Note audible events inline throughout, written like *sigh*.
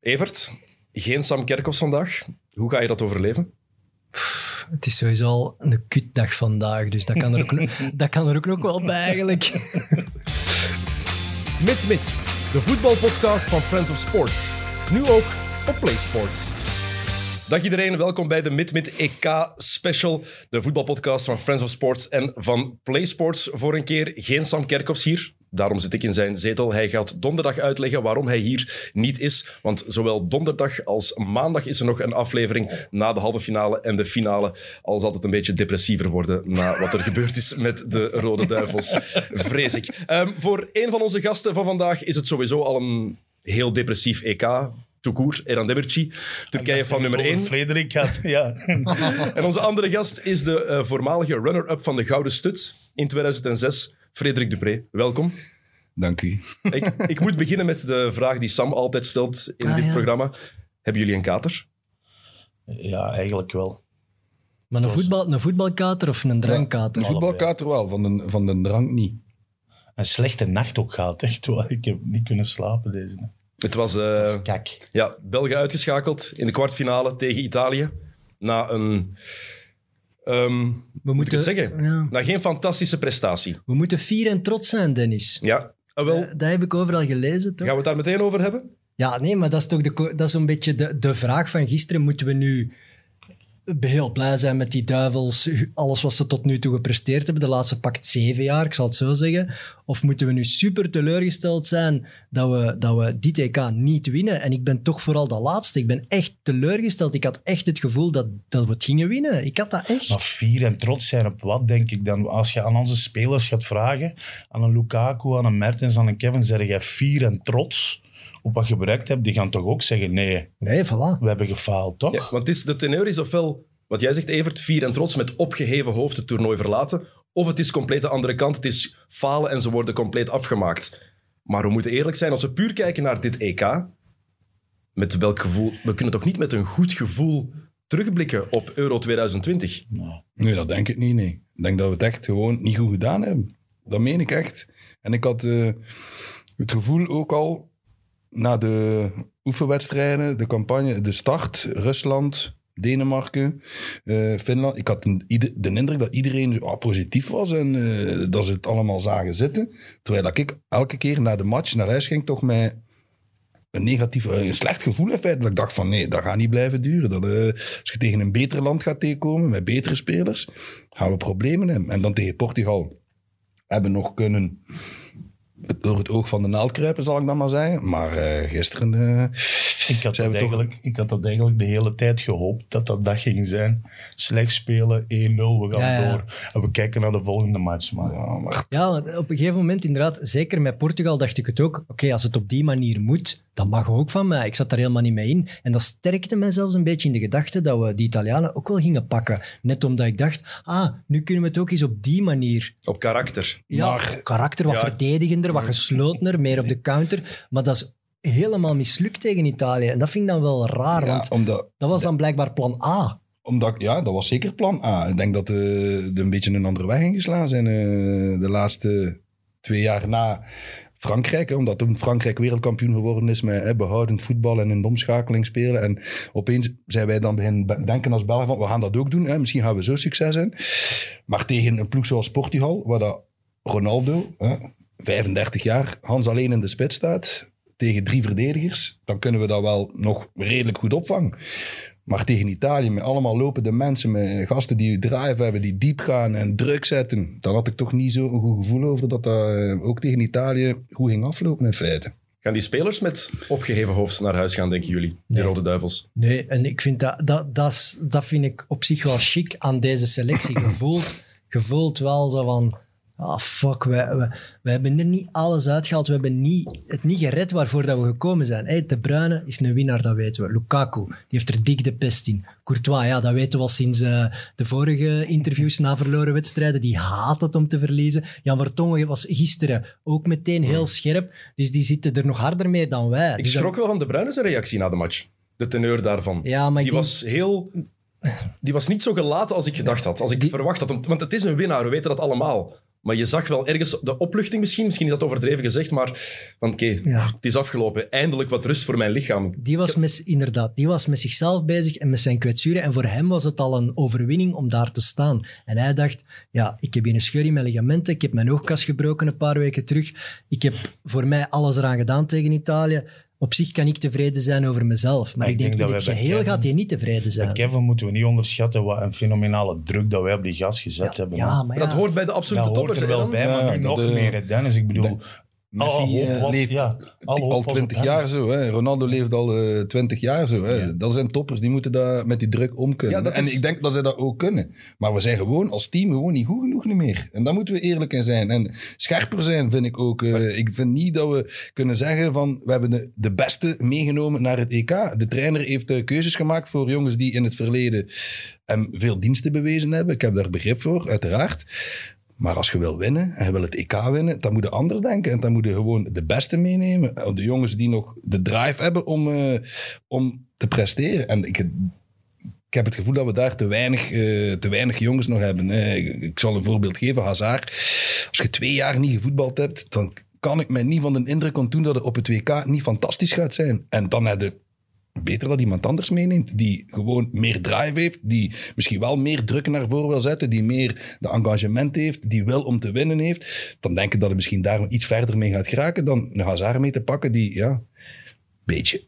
Evert, geen Sam Kerkhoffs vandaag. Hoe ga je dat overleven? Het is sowieso al een kutdag vandaag, dus dat kan er ook, *laughs* dat kan er ook nog wel bij eigenlijk. *laughs* Mit Mit, de voetbalpodcast van Friends of Sports. Nu ook op PlaySports. Dag iedereen, welkom bij de Mit Mit EK Special, de voetbalpodcast van Friends of Sports en van PlaySports. Voor een keer geen Sam Kerkhoffs hier. Daarom zit ik in zijn zetel. Hij gaat donderdag uitleggen waarom hij hier niet is. Want zowel donderdag als maandag is er nog een aflevering na de halve finale en de finale. Al zal het een beetje depressiever worden na wat er gebeurd is met de Rode Duivels, vrees ik. Ehm, voor een van onze gasten van vandaag is het sowieso al een heel depressief EK. Toekoer, Eran Demirci, Turkije van nummer 1. Frederik had, ja. *laughs* En onze andere gast is de eh, voormalige runner-up van de Gouden Stuts in 2006, Frederik Dupré. Welkom. Dank u. Ik, ik moet beginnen met de vraag die Sam altijd stelt in Ah, dit ja. programma. Hebben jullie een kater? ja, eigenlijk wel. Maar een, voetbal, een voetbalkater of een drankkater? Een voetbalkater wel, van de, van de drank niet. Een slechte nacht ook gehad, echt waar. Ik heb niet kunnen slapen deze nacht. Het was eh, Dat is kak. ja, België uitgeschakeld in de kwartfinale tegen Italië. Na een... ehm, We moet ik het zeggen? Ja. Na geen fantastische prestatie. We moeten fier en trots zijn, Dennis. Ja, ah, wel, Eh, dat heb ik overal gelezen, toch? gaan we het daar meteen over hebben? Ja, nee, maar dat is toch de, dat is een beetje de, de vraag van gisteren. Moeten we nu heel blij zijn met die duivels, alles wat ze tot nu toe gepresteerd hebben, de laatste pakt zeven jaar, ik zal het zo zeggen. Of moeten we nu super teleurgesteld zijn dat we, dat we dit EK niet winnen? En ik ben toch vooral dat laatste. Ik ben echt teleurgesteld. Ik had echt het gevoel dat, dat we het gingen winnen. Ik had dat echt. Maar fier en trots zijn op wat, denk ik dan? Als je aan onze spelers gaat vragen, aan een Lukaku, aan een Mertens, aan een Kevin, zeg jij fier en trots op wat je bereikt hebt? Die gaan toch ook zeggen, nee, Nee, voilà. we hebben gefaald, toch? Ja, want het is, de teneur is ofwel, wat jij zegt Evert, fier en trots met opgeheven hoofd het toernooi verlaten. Of het is compleet de andere kant. Het is falen en ze worden compleet afgemaakt. Maar we moeten eerlijk zijn, als we puur kijken naar dit EK, met welk gevoel... We kunnen toch niet met een goed gevoel terugblikken op Euro 2020? Nee, dat denk ik niet, nee. Ik denk dat we het echt gewoon niet goed gedaan hebben. Dat meen ik echt. En ik had eh, het gevoel ook al, na de oefenwedstrijden, de campagne, de start, Rusland, Denemarken, eh, Finland. Ik had de indruk dat iedereen ah, positief was en eh, dat ze het allemaal zagen zitten. Terwijl dat ik elke keer na de match naar huis ging, toch met een negatief, eh, een slecht gevoel in feite. Dat ik dacht van nee, dat gaat niet blijven duren. Dat, als je tegen een beter land gaat tegenkomen, met betere spelers, gaan we problemen hebben. En dan tegen Portugal hebben nog kunnen door het oog van de naald kruipen, zal ik dan maar zeggen. Maar eh, gisteren... eh, Ik had, Zijn dat we toch- eigenlijk, ik had dat eigenlijk de hele tijd gehoopt dat dat dag ging zijn. Slecht spelen, 1-0, we gaan Ja, ja. door. En we kijken naar de volgende match. Maar ja, maar Ja, want op een gegeven moment inderdaad, zeker met Portugal dacht ik het ook. Oké, als het op die manier moet, dan mag ook van mij. Ik zat daar helemaal niet mee in. En dat sterkte mij zelfs een beetje in de gedachte dat we die Italianen ook wel gingen pakken. Net omdat ik dacht, ah, nu kunnen we het ook eens op die manier. Op karakter. Ja, Maar- karakter, wat Ja. Verdedigender, wat geslotener, meer op de counter. Maar dat is helemaal mislukt tegen Italië. En dat vind ik dan wel raar, ja, want omdat, dat was dan blijkbaar plan A. omdat, ja, dat was zeker plan A. Ik denk dat eh, er een beetje een andere weg ingeslagen zijn eh, de laatste twee jaar na Frankrijk. hè, omdat toen Frankrijk wereldkampioen geworden is met hè, behoudend voetbal en een omschakeling spelen. En opeens zijn wij dan beginnen be- denken als Belgen van, we gaan dat ook doen. Hè, misschien gaan we zo succes zijn. Maar tegen een ploeg zoals Portugal, waar dat Ronaldo, hè, 35 jaar, Hans alleen in de spits staat, tegen drie verdedigers, dan kunnen we dat wel nog redelijk goed opvangen. Maar tegen Italië, met allemaal lopende mensen, met gasten die drive hebben, die diep gaan en druk zetten, dan had ik toch niet zo een goed gevoel over dat dat eh, ook tegen Italië goed ging aflopen in feite. Gaan die spelers met opgeheven hoofd naar huis gaan, denken jullie? Die Nee. Rode Duivels. Nee, en ik vind dat, dat, dat, is- dat vind ik op zich wel chic aan deze selectie. Gevoeld, gevoeld wel zo van, ah fuck, wij hebben er niet alles uitgehaald. We hebben niet, het niet gered waarvoor dat we gekomen zijn. Hey, de Bruyne is een winnaar, dat weten we. Lukaku, die heeft er dik de pest in. Courtois, ja, dat weten we al sinds eh, de vorige interviews na verloren wedstrijden. Die haat het om te verliezen. Jan Vertongen was gisteren ook meteen heel scherp. Dus die zitten er nog harder mee dan wij. Ik Dus schrok wel van de Bruyne zijn reactie na de match. De teneur daarvan. Ja, maar die denk- was heel... Die was niet zo gelaten als ik gedacht had. Als ik Die- verwacht had. Want het is een winnaar, we weten dat allemaal. Maar je zag wel ergens de opluchting misschien, misschien is dat overdreven gezegd, maar van oké, Ja. het is afgelopen. Eindelijk wat rust voor mijn lichaam. Die was met, inderdaad, die was met zichzelf bezig en met zijn kwetsuren. En voor hem was het al een overwinning om daar te staan. En hij dacht, ja, ik heb hier een scheur in mijn ligamenten, ik heb mijn oogkas gebroken een paar weken terug. Ik heb voor mij alles eraan gedaan tegen Italië. Op zich kan ik tevreden zijn over mezelf. Maar ik ik denk, denk in dat het geheel Kevin- gaat hij niet tevreden zijn. Bij Kevin moeten we niet onderschatten wat een fenomenale druk dat wij op die gas gezet hebben. ja, maar ja. Dat hoort bij de absolute dat hoort toppers. er wel dan? bij, maar nu nog eh, meer, Dennis. Ik bedoel, Messi alle hoop eh, was- leeft ja, al twintig jaar zo. Hè. Ronaldo leeft al eh, twintig jaar zo. Hè. Ja. Dat zijn toppers, die moeten daar met die druk om kunnen. Ja, en is- ik denk dat ze dat ook kunnen. Maar we zijn gewoon als team gewoon niet goed genoeg meer. En daar moeten we eerlijk in zijn. En scherper zijn vind ik ook. Eh, ik vind niet dat we kunnen zeggen van we hebben de, de beste meegenomen naar het EK. De trainer heeft keuzes gemaakt voor jongens die in het verleden hem veel diensten bewezen hebben. Ik heb daar begrip voor, uiteraard. Maar als je wil winnen en wil het EK winnen, dan moet je anders denken. En dan moet je gewoon de beste meenemen. De jongens die nog de drive hebben om, eh, om te presteren. En ik, ik heb het gevoel dat we daar te weinig, eh, te weinig jongens nog hebben. ik zal een voorbeeld geven, Hazard. Als je twee jaar niet gevoetbald hebt, dan kan ik mij niet van de indruk ontdoen dat het op het WK niet fantastisch gaat zijn. En dan heb je beter dat iemand anders meeneemt. Die gewoon meer drive heeft. Die misschien wel meer druk naar voren wil zetten. Die meer de engagement heeft. Die wil om te winnen heeft. Dan denk ik dat het misschien daar iets verder mee gaat geraken. Dan een Hazard mee te pakken die, ja, een beetje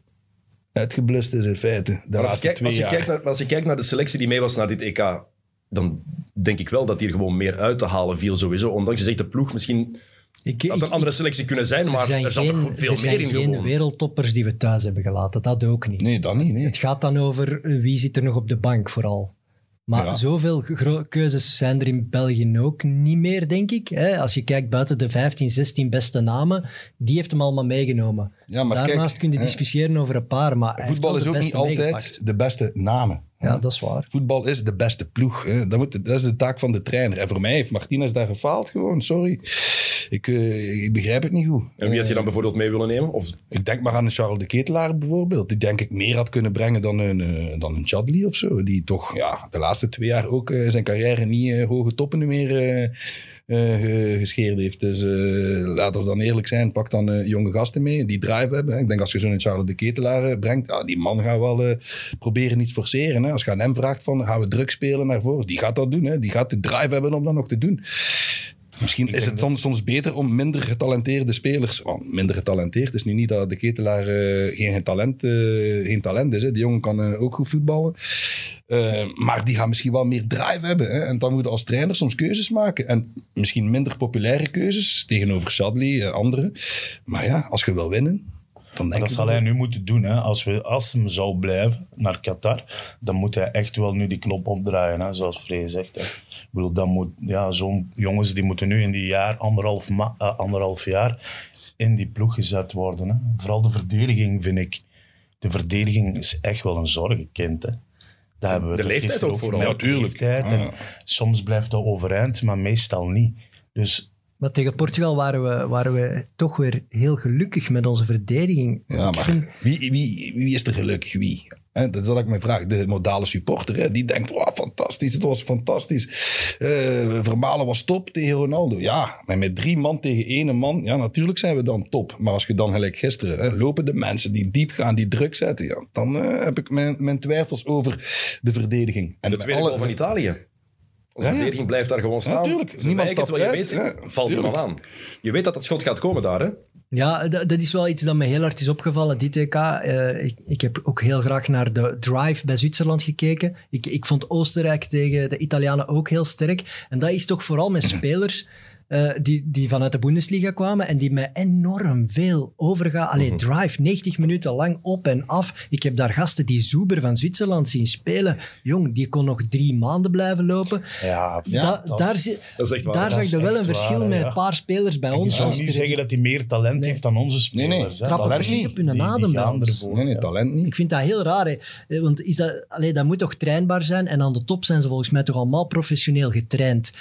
uitgeblust is in feite. De als je, kijkt, twee als, je kijkt naar, als je kijkt naar de selectie die mee was naar dit EK, dan denk ik wel dat hier gewoon meer uit te halen viel sowieso. Ondanks je zegt de ploeg misschien Ik, had een andere selectie kunnen zijn, er maar zijn er zat geen, toch veel er zijn meer in geen gewoon. wereldtoppers die we thuis hebben gelaten. Dat ook niet. Nee, dat niet. Nee. Het gaat dan over eh, wie zit er nog op de bank vooral. Maar Ja. zoveel keuzes zijn er in België ook niet meer, denk ik. Hè? Als je kijkt buiten de 15, 16 beste namen, die heeft hem allemaal meegenomen. Ja, maar Daarnaast kijk, kun je hè, discussiëren over een paar, maar Voetbal is ook niet altijd meegepakt. de beste namen. Ja, dat is waar. Voetbal is de beste ploeg. Hè. Dat, moet, dat is de taak van de trainer. En voor mij heeft Martinez daar gefaald gewoon. Sorry. Ik, eh, ik begrijp het niet goed. En wie had je dan bijvoorbeeld mee willen nemen? Of, Ik denk maar aan een Charles de Ketelaar bijvoorbeeld. Die denk ik meer had kunnen brengen dan een, eh, dan een Chadli of zo. Die toch ja, de laatste twee jaar ook eh, zijn carrière niet eh, hoge toppen meer eh, eh, ge- gescheerd heeft. Dus eh, laten we dan eerlijk zijn. Pak dan eh, jonge gasten mee die drive hebben. hè. Ik denk als je zo'n Charles de Ketelaar eh, brengt, die man gaat wel eh, proberen iets forceren. Hè. Als je aan hem vraagt van gaan we druk spelen naar voren, die gaat dat doen. Hè. Die gaat de drive hebben om dat nog te doen. Misschien is het soms, soms beter om minder getalenteerde spelers. Want minder getalenteerd is nu niet dat de ketelaar eh, geen, talent, eh, geen talent is. Hè. Die jongen kan eh, ook goed voetballen. Maar die gaan misschien wel meer drive hebben. Hè. En dan moet je als trainer soms keuzes maken. En misschien minder populaire keuzes tegenover Shadley en anderen. Maar ja, als je wil winnen, dan denk dat ik... zal hij nu moeten doen. Hè. Als, we, als hem zou blijven naar Qatar, dan moet hij echt wel nu die knop opdraaien, hè, zoals Frey zegt. Hè. Ik bedoel, dan moet, ja, zo'n jongens die moeten nu in die jaar, anderhalf, ma- eh, anderhalf jaar in die ploeg gezet worden. Hè. Vooral de verdediging, vind ik. De verdediging is echt wel een zorgenkind. Hè. Dat hebben we de leeftijd ook vooral. gemerkt, Ja, tuurlijk. de leeftijd. En Ah. soms blijft dat overeind, maar meestal niet. Dus Maar tegen Portugal waren we, waren we toch weer heel gelukkig met onze verdediging. Ja, maar vind- wie, wie, wie is er gelukkig? Wie? Hè, dat is wat ik me vraag. De modale supporter, hè, die denkt, wow, fantastisch, het was fantastisch. Eh, Vermalen was top tegen Ronaldo. Ja, maar met drie man tegen één man, ja, natuurlijk zijn we dan top. Maar als je dan gelijk gisteren, hè, lopen de mensen die diep gaan, die druk zetten, ja, dan eh, heb ik mijn, mijn twijfels over de verdediging. En de tweede alle- van Italië. Onze Ja, ja. verdediging blijft daar gewoon staan. tuurlijk. Ze Niemand stapt terwijl je weet, Ja, valt tuurlijk. iemand aan. Je weet dat dat schot gaat komen daar, hè? Ja, dat, dat is wel iets dat me heel hard is opgevallen, dit EK. Eh, ik, ik heb ook heel graag naar de drive bij Zwitserland gekeken. Ik, ik vond Oostenrijk tegen de Italianen ook heel sterk. En dat is toch vooral met *clears throat* spelers eh, die, die vanuit de Bundesliga kwamen en die mij enorm veel overgaan. Allee, drive, 90 minuten lang op en af. Ik heb daar gasten die Zuber van Zwitserland zien spelen. Jong, die kon nog drie maanden blijven lopen. ja, Da- dat- daar Dat is waar. daar dat zag je wel een verschil waar, met ja. een paar spelers bij ons. zou als niet zeggen dat hij meer talent Nee. heeft dan onze Nee, nee. spelers. hè. Trappen Dat- precies die- op hun die- die adem bij gaan ons. ervoor, Nee, nee, talent niet. Ik vind dat heel raar. Hè. Eh, Want is dat, allee, dat moet toch trainbaar zijn? En aan de top zijn ze volgens mij toch allemaal professioneel getraind.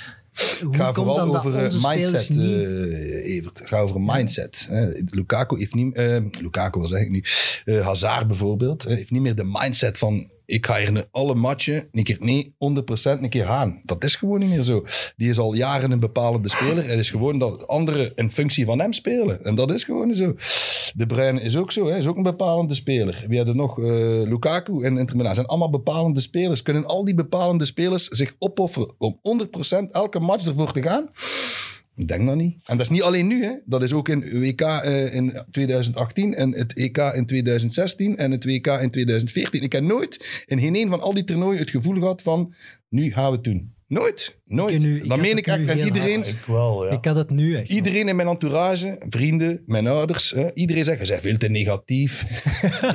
Hoe komt vooral over eh, mindset, niet... eh, Evert. Gaat over mindset. hè. Lukaku heeft niet... eh, Lukaku, ik nu? Eh, Hazard bijvoorbeeld. heeft niet meer de mindset van... ik ga hier alle matchen een keer nee, 100% een keer aan. Dat is gewoon niet meer zo. Die is al jaren een bepalende speler. Het is gewoon dat anderen in functie van hem spelen. En dat is gewoon zo. De Bruyne is ook zo, hè. is ook een bepalende speler. We hadden nog eh, Lukaku en Inter zijn allemaal bepalende spelers. Kunnen al die bepalende spelers zich opofferen om 100% elke match ervoor te gaan? Ik denk dat niet. En dat is niet alleen nu, hè. Dat is ook in WK eh, in 2018 en het EK in 2016 en het WK in 2014. Ik heb nooit in geen een van al die toernooien het gevoel gehad van nu gaan we het doen. Nooit. Nooit. Ik nu- ik dat meen ik echt. En iedereen, Ik wel, ja. Ik had het nu echt. iedereen in mijn entourage, vrienden, mijn ouders, hè, iedereen zegt, je bent veel te negatief.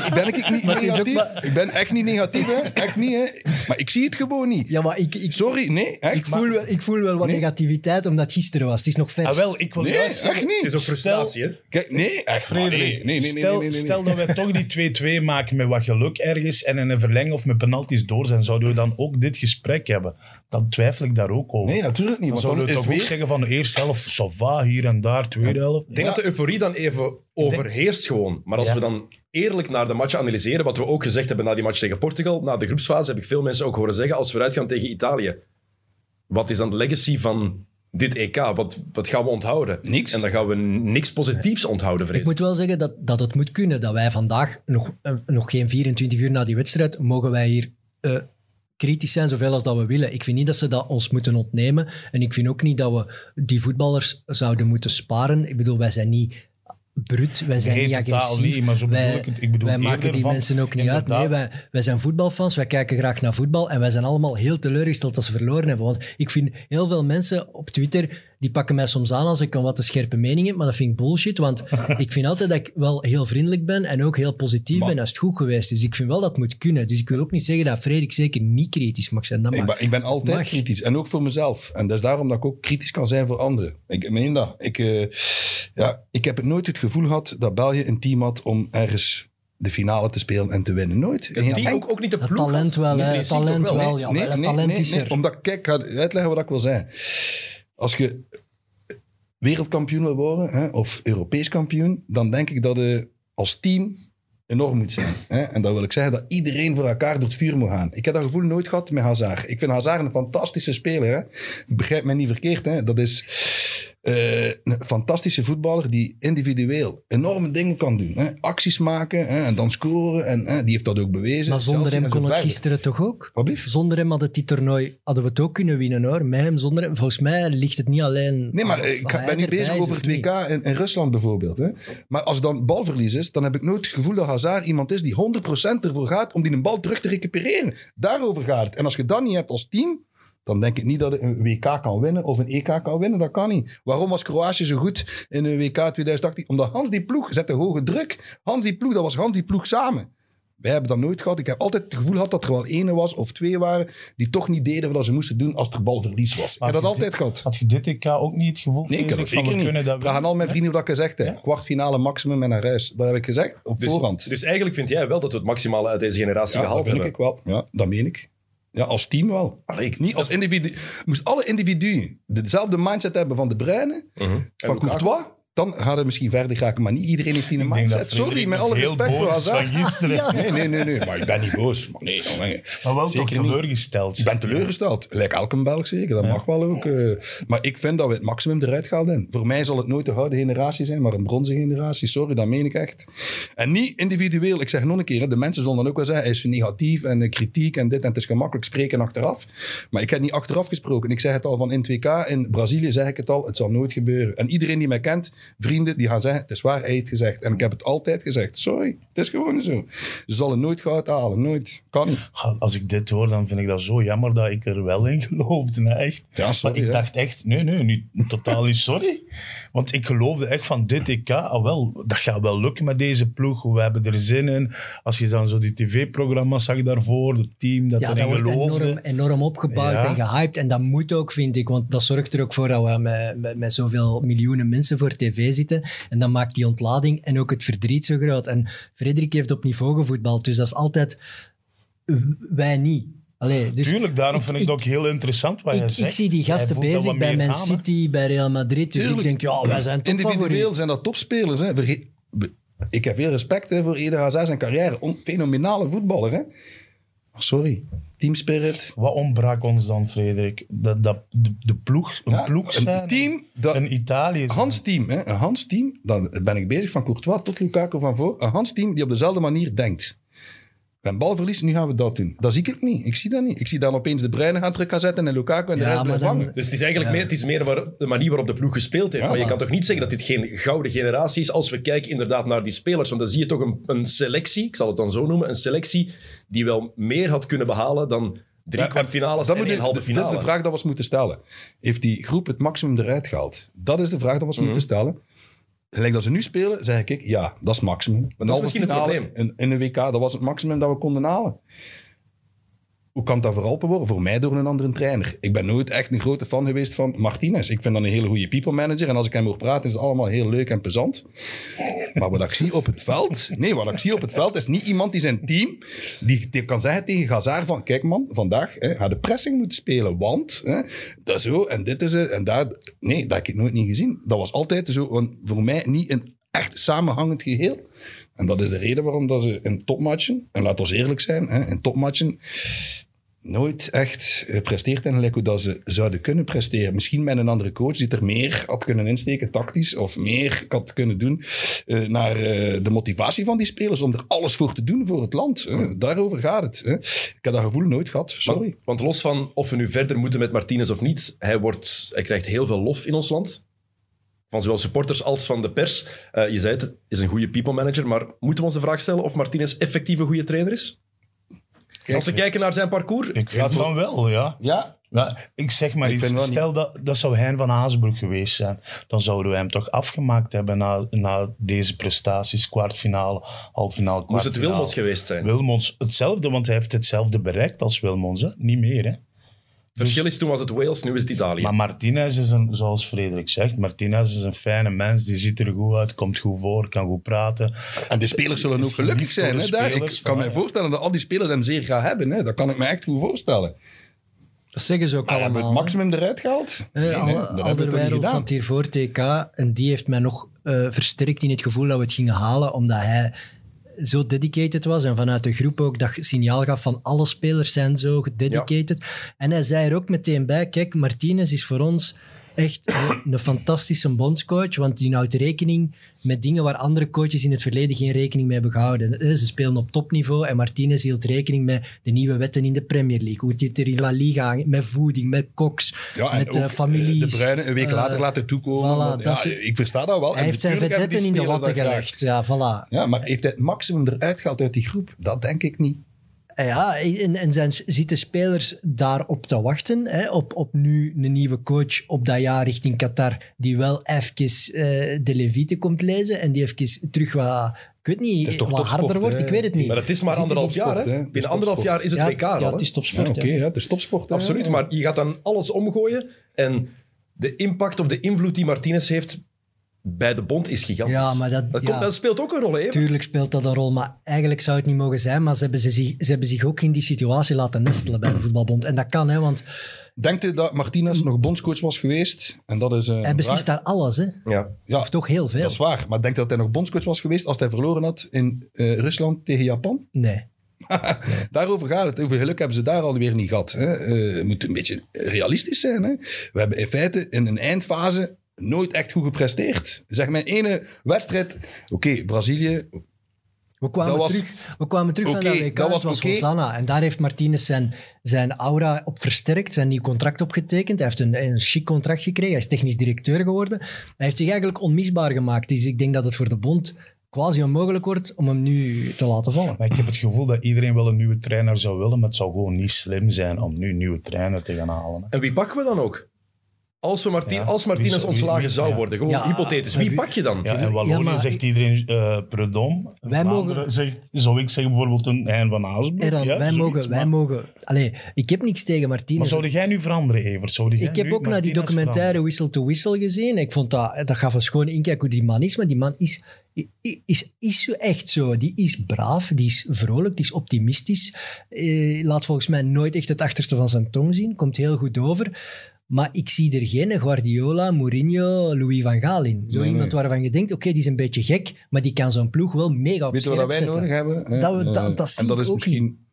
ik *laughs* ben ik niet Maar negatief. maar- Ik ben echt niet negatief, hè. Echt niet, hè. Maar ik zie het gewoon niet. Ja, maar ik, ik, Sorry, nee, echt. ik, voel, wel, ik voel wel wat Nee. negativiteit omdat het gisteren was. Het is nog vers. Ah, wel, ik wil Nee, juist echt niet. Het is ook frustratie, hè? Kijk, nee, echt. maar Frederik, nee, nee, nee, nee, stel, nee, nee, nee. stel dat wij toch die 2-2 maken met wat geluk ergens en in een verlenging of met penalties door zijn, zouden we dan ook dit gesprek hebben? Dan twijfel ik daar ook Nee, natuurlijk niet. dan Want zouden dan we is toch weer... zeggen van de eerste helft, Sava hier en daar, tweede helft. Ik denk dat de euforie dan even overheerst gewoon. Maar als Ja. we dan eerlijk naar de match analyseren, wat we ook gezegd hebben na die match tegen Portugal, na de groepsfase, heb ik veel mensen ook horen zeggen, als we uitgaan tegen Italië, wat is dan de legacy van dit EK? Wat, wat gaan we onthouden? Niks. En dan gaan we niks positiefs onthouden, vrees Ik moet wel zeggen dat, dat het moet kunnen dat wij vandaag, nog, eh, nog geen 24 uur na die wedstrijd, mogen wij hier eh, kritisch zijn zoveel als dat we willen. Ik vind niet dat ze dat ons moeten ontnemen. En ik vind ook niet dat we die voetballers zouden moeten sparen. Ik bedoel, wij zijn niet brut, wij zijn Nee, niet agressief. niet, maar zo bedoel wij, ik het. Ik bedoel wij maken die van, mensen ook niet uit. Nee, wij, wij zijn voetbalfans, wij kijken graag naar voetbal en wij zijn allemaal heel teleurgesteld dat ze verloren hebben. Want ik vind heel veel mensen op Twitter, die pakken mij soms aan als ik een wat te scherpe mening heb, maar dat vind ik bullshit, want *laughs* ik vind altijd dat ik wel heel vriendelijk ben en ook heel positief Maar- ben als het goed geweest is. Ik vind wel dat het moet kunnen. Dus ik wil ook niet zeggen dat Frederik zeker niet kritisch mag zijn. Dat Ik mag. ben, ik ben altijd Mag. kritisch. En ook voor mezelf. En dat is daarom dat ik ook kritisch kan zijn voor anderen. Ik meen dat. Ik, eh, ja, ik heb het nooit het gevoel gehad dat België een team had om ergens de finale te spelen en te winnen. Nooit. Geen Die ook, ook niet de ploeg. talent wel, hè. Talent wel, wel. nee? Ja, nee, talent nee, is nee. er. Omdat, kijk, ik ga uitleggen wat ik wil zeggen. Als je wereldkampioen wil worden, hè, of Europees kampioen, dan denk ik dat je als team enorm moet zijn. Hè? En dan wil ik zeggen dat iedereen voor elkaar door het vuur moet gaan. Ik heb dat gevoel nooit gehad met Hazard. Ik vind Hazard een fantastische speler. Hè? Begrijp mij niet verkeerd. Hè? Dat is eh, een fantastische voetballer die individueel enorme dingen kan doen. Hè? Acties maken hè? en dan scoren. En hè? die heeft dat ook bewezen. Maar zonder Chelsea hem kon het verder. gisteren toch ook? Zonder hem had het die toernooi hadden we het ook kunnen winnen hoor. Met hem, zonder hem. Volgens mij ligt het niet alleen. Nee, maar eh, ik ben nu bezig over het. WK in, in Rusland bijvoorbeeld. Hè. Maar als dan balverlies is, dan heb ik nooit het gevoel dat Hazard iemand is die 100% ervoor gaat om die een bal terug te recupereren. Daarover gaat het. En als je dat niet hebt als team, dan denk ik niet dat een WK kan winnen of een EK kan winnen. Dat kan niet. Waarom was Kroatië zo goed in een WK 2018? Omdat Hans die ploeg zette hoge druk. Hans die ploeg, dat was Hans die ploeg samen. Wij hebben dat nooit gehad. Ik heb altijd het gevoel gehad dat er wel ene was of twee waren die toch niet deden wat ze moesten doen als er balverlies was. Ik Maar heb dat altijd dit- gehad. Had je dit EK ook niet het gevoel, Nee, ik heb Frederik, dat van zeker we niet. kunnen dat Vraag aan al mijn vrienden wat ik gezegd heb. Ja. Kwartfinale maximum en naar huis. Dat heb ik gezegd op Dus, voorhand. dus eigenlijk vind jij wel dat we het maximale uit deze generatie ja, dat gehaald vind hebben. ik wel. Ja, dat meen ik. Ja, als team wel. Allee, ik- Niet als individu. Moest alle individuen dezelfde mindset hebben van de Bruyne, Mhm. van? Courtois, dan gaan we misschien verder geraken. Maar niet iedereen heeft die denk mindset. Sorry, met alle heel respect voor Hazard. van gisteren. *laughs* Nee, nee, nee, nee. Maar ik ben niet boos. Maar nee, dan, nee. Maar wel Zeker toch niet. teleurgesteld. Ik ben teleurgesteld. Lijkt elke Belg zeker, dat Ja. mag wel ook. eh. maar ik vind dat we het maximum eruit gehaald hebben. Voor mij zal het nooit de gouden generatie zijn, maar een bronzen generatie. Sorry, dat meen ik echt. En niet individueel. Ik zeg nog een keer, de mensen zullen dan ook wel zeggen, hij is negatief en eh, kritiek en dit en het is gemakkelijk spreken achteraf. Maar ik heb niet achteraf gesproken. Ik zeg het al van in 2K, in Brazilië zeg ik het al, het zal nooit gebeuren. En iedereen die mij kent, vrienden, die gaan zeggen, het is waar, hij heeft het gezegd. En ik heb het altijd gezegd. Sorry, het is gewoon zo. Ze zullen nooit goud halen, nooit. Kan niet. Als ik dit hoor, dan vind ik dat zo jammer dat ik er wel in geloofde. hè, Echt. Ja, sorry, Maar ik hè. dacht echt, nee, nee, nu, totaal niet sorry. Want ik geloofde echt van dit EK, ah wel, dat gaat wel lukken met deze ploeg. We hebben er zin in. Als je dan zo die tv-programma's zag daarvoor, het team dat Ja, dat erin wordt geloofde. enorm, enorm opgebouwd Ja. en gehyped. En dat moet ook, vind ik. Want dat zorgt er ook voor dat we met, met, met zoveel miljoenen mensen voor tv zitten. En dan maakt die ontlading en ook het verdriet zo groot. En Frederik heeft op niveau gevoetbald. Dus dat is altijd... Wij niet. Allee, dus Tuurlijk, daarom ik- vind ik het ook heel interessant wat je ik, zegt. ik zie die gasten bezig bij Man aan? City, bij Real Madrid. Dus Tuurlijk. ik denk, ja, wij zijn Individueel zijn dat topspelers. Hè. Ik heb veel respect hè, voor Eder Hazard zijn carrière. Fenomenale voetballer. Hè. Sorry. Team spirit. Wat ontbrak ons dan, Frederik? Dat, dat, de, de ploeg, een Ja, ploeg een zijn. team dat- Een Italië zijn. Hans team, hè? een Hans team, dan ben ik bezig van Courtois tot Lukaku van voor. Een Hans team die op dezelfde manier denkt. Hebben balverlies, nu gaan we dat doen. Dat zie ik niet. Ik zie dat niet. Ik zie dan opeens de Bruyne gaan terug gaan zetten en Lukaku en de Ja, rest blijven vangen. Dus het is eigenlijk meer, het is meer waar- de manier waarop de ploeg gespeeld heeft. Ja, maar je kan toch niet zeggen dat dit geen gouden generatie is als we kijken inderdaad naar die spelers. Want dan zie je toch een, een selectie, ik zal het dan zo noemen, een selectie die wel meer had kunnen behalen dan drie Ja, kwartfinales Dat en halve Dat finale. is de vraag dat we ons moeten stellen. Heeft die groep het maximum eruit gehaald? Dat is de vraag dat we ons Mhm. moeten stellen. Gelijk dat ze nu spelen, zeg ik, ja, dat is het maximum. Dat is misschien het probleem. In, in een WK, dat was het maximum dat we konden halen. Hoe kan dat verholpen worden? Voor mij door een andere trainer. Ik ben nooit echt een grote fan geweest van Martinez. Ik vind dat een hele goede people manager. En als ik hem hoor praten, is het allemaal heel leuk en plezant. Maar wat ik zie op het veld... Nee, wat ik zie op het veld is niet iemand die zijn team... Die, kan zeggen tegen Gazar van... Kijk man, vandaag hè, ga de pressing moeten spelen. Want hè, dat zo en dit is het en daar... Nee, dat heb ik nooit niet gezien. Dat was altijd zo... Want voor mij niet een echt samenhangend geheel. En dat is de reden waarom dat ze in topmatchen... En laat ons eerlijk zijn, hè, in topmatchen nooit echt gepresteerd en gelijk hoe dat ze zouden kunnen presteren. Misschien met een andere coach die er meer had kunnen insteken, tactisch, of meer had kunnen doen eh, naar eh, de motivatie van die spelers om er alles voor te doen voor het land. hè. Daarover gaat het. Ik heb dat gevoel nooit gehad, sorry. Want, want los van of we nu verder moeten met Martinez of niet, hij, wordt, hij krijgt heel veel lof in ons land. Van zowel supporters als van de pers. Eh, je zei het, is een goede people manager, maar moeten we ons de vraag stellen of Martinez effectief een goede trainer is? Als we kijken naar zijn parcours, Ik vind van wel, ja. Ja, Ja, ik zeg maar Ik iets. Stel dat, dat zou Hein van Haasbroek geweest zijn. Dan zouden we hem toch afgemaakt hebben na, na deze prestaties. Kwartfinale, halffinale, moest het kwartfinale. Wilmots geweest zijn. Wilmots hetzelfde, want hij heeft hetzelfde bereikt als Wilmots. Hè? Niet meer, hè. Verschil is toen was het Wales, nu is het Italië. Maar Martinez is een, zoals Frederik zegt, Martinez is een fijne mens. Die ziet er goed uit, komt goed voor, kan goed praten. en de spelers zullen ook gelukkig zijn. Hè, daar. Ik kan me voorstellen dat al die spelers hem zeer gaan hebben. Hè. Dat kan ik me echt goed voorstellen. Dat zeggen ze ook Maar hebben we allemaal. het maximum eruit gehaald? Eh, Nee, nee, Alderweireld zat hier voor TK en die heeft mij nog eh, versterkt in het gevoel dat we het gingen halen, omdat hij zo dedicated was en vanuit de groep ook dat signaal gaf van alle spelers zijn zo gededicated. En hij zei er ook meteen bij, kijk, Martinez is voor ons echt een, een fantastische bondscoach, want die houdt rekening met dingen waar andere coaches in het verleden geen rekening mee hebben gehouden. Eh, Ze spelen op topniveau en Martinez hield rekening met de nieuwe wetten in de Premier League, hoe dit er in La Liga, met voeding, met koks, Ja, met eh, ook, families. De Bruyne een week eh, later laten toekomen. voilà, want, dat ja, ik versta dat wel. Hij En heeft zijn vedetten in de watten gelegd. Ja, voilà. Ja, maar heeft hij het maximum eruit gehaald uit die groep? Dat denk ik niet. Ja, en, en zijn, zitten spelers daarop te wachten, hè, op, op nu een nieuwe coach op dat jaar richting Qatar, die wel even eh, de Levite komt lezen en die even terug wat, ik weet niet, toch wat topsport, harder wordt, ik weet het niet. maar het is maar anderhalf jaar. Hè? Binnen anderhalf jaar is het ja, WK al. Ja, het is Ja, topsport. oké, ja. ja, het is topsport. Absoluut, Ja. maar je gaat dan alles omgooien en de impact of de invloed die Martinez heeft bij de bond is gigantisch. Ja, maar dat- dat, ja. komt, dat speelt ook een rol, hè? Tuurlijk speelt dat een rol, maar eigenlijk zou het niet mogen zijn. Maar ze hebben, ze, zich, ze hebben zich ook in die situatie laten nestelen bij de voetbalbond. En dat kan, hè, want Denkt u dat Martinez nog bondscoach was geweest? En dat is, eh, hij beslist vraag. daar alles. Hè. Ja. Ja, Of toch heel veel. dat is waar. Maar denkt u dat hij nog bondscoach was geweest als hij verloren had in eh, Rusland tegen Japan? Nee. *laughs* Daarover gaat het. Hoeveel geluk hebben ze daar alweer niet gehad? Hè? Eh, we moeten een beetje realistisch zijn. Hè? We hebben in feite in een eindfase nooit echt goed gepresteerd. Zeg mijn ene wedstrijd... Oké, Brazilië, We kwamen Dat was- terug, we kwamen terug van Oké, dat WK, dat was was. Hosanna. En daar heeft Martinez zijn, zijn aura op versterkt, zijn nieuw contract opgetekend. Hij heeft een, een chic contract gekregen, hij is technisch directeur geworden. Hij heeft zich eigenlijk onmisbaar gemaakt. Dus ik denk dat het voor de bond quasi onmogelijk wordt om hem nu te laten vallen. Maar ik heb het gevoel dat iedereen wel een nieuwe trainer zou willen, maar het zou gewoon niet slim zijn om nu een nieuwe trainer te gaan halen. hè. En wie pakken we dan ook? Als, we Ja, als Martinez ontslagen wie- zou ja. worden, gewoon Ja, hypothetisch, wie pak je dan? Ja, in Wallonië Ja, maar- zegt iedereen eh Predom. Wij mogen- Zegt, zou ik zeggen bijvoorbeeld een Hein van Aasbroek. Eran, ja, wij, zoiets, mogen, wij maar, mogen... Allee, ik heb niks tegen Martinez. maar zou jij nu veranderen, Evert? Zou jij Ik heb ook naar die documentaire Whistle to Whistle gezien. Ik vond dat, dat gaf een schoon inkijk hoe die man is. Maar die man is, is, is, is zo echt zo. Die is braaf, die is vrolijk, die is optimistisch. Eh, laat volgens mij nooit echt het achterste van zijn tong zien. Komt heel goed over. Maar ik zie er geen Guardiola, Mourinho, Louis van Gaal in. Zo Nee, iemand nee. waarvan je denkt, oké, die is een beetje gek, maar die kan zo'n ploeg wel mega op weet je wat wij zetten. nodig hebben? hè? Dat we- dat- Eh, dat zie en dat ik is ook misschien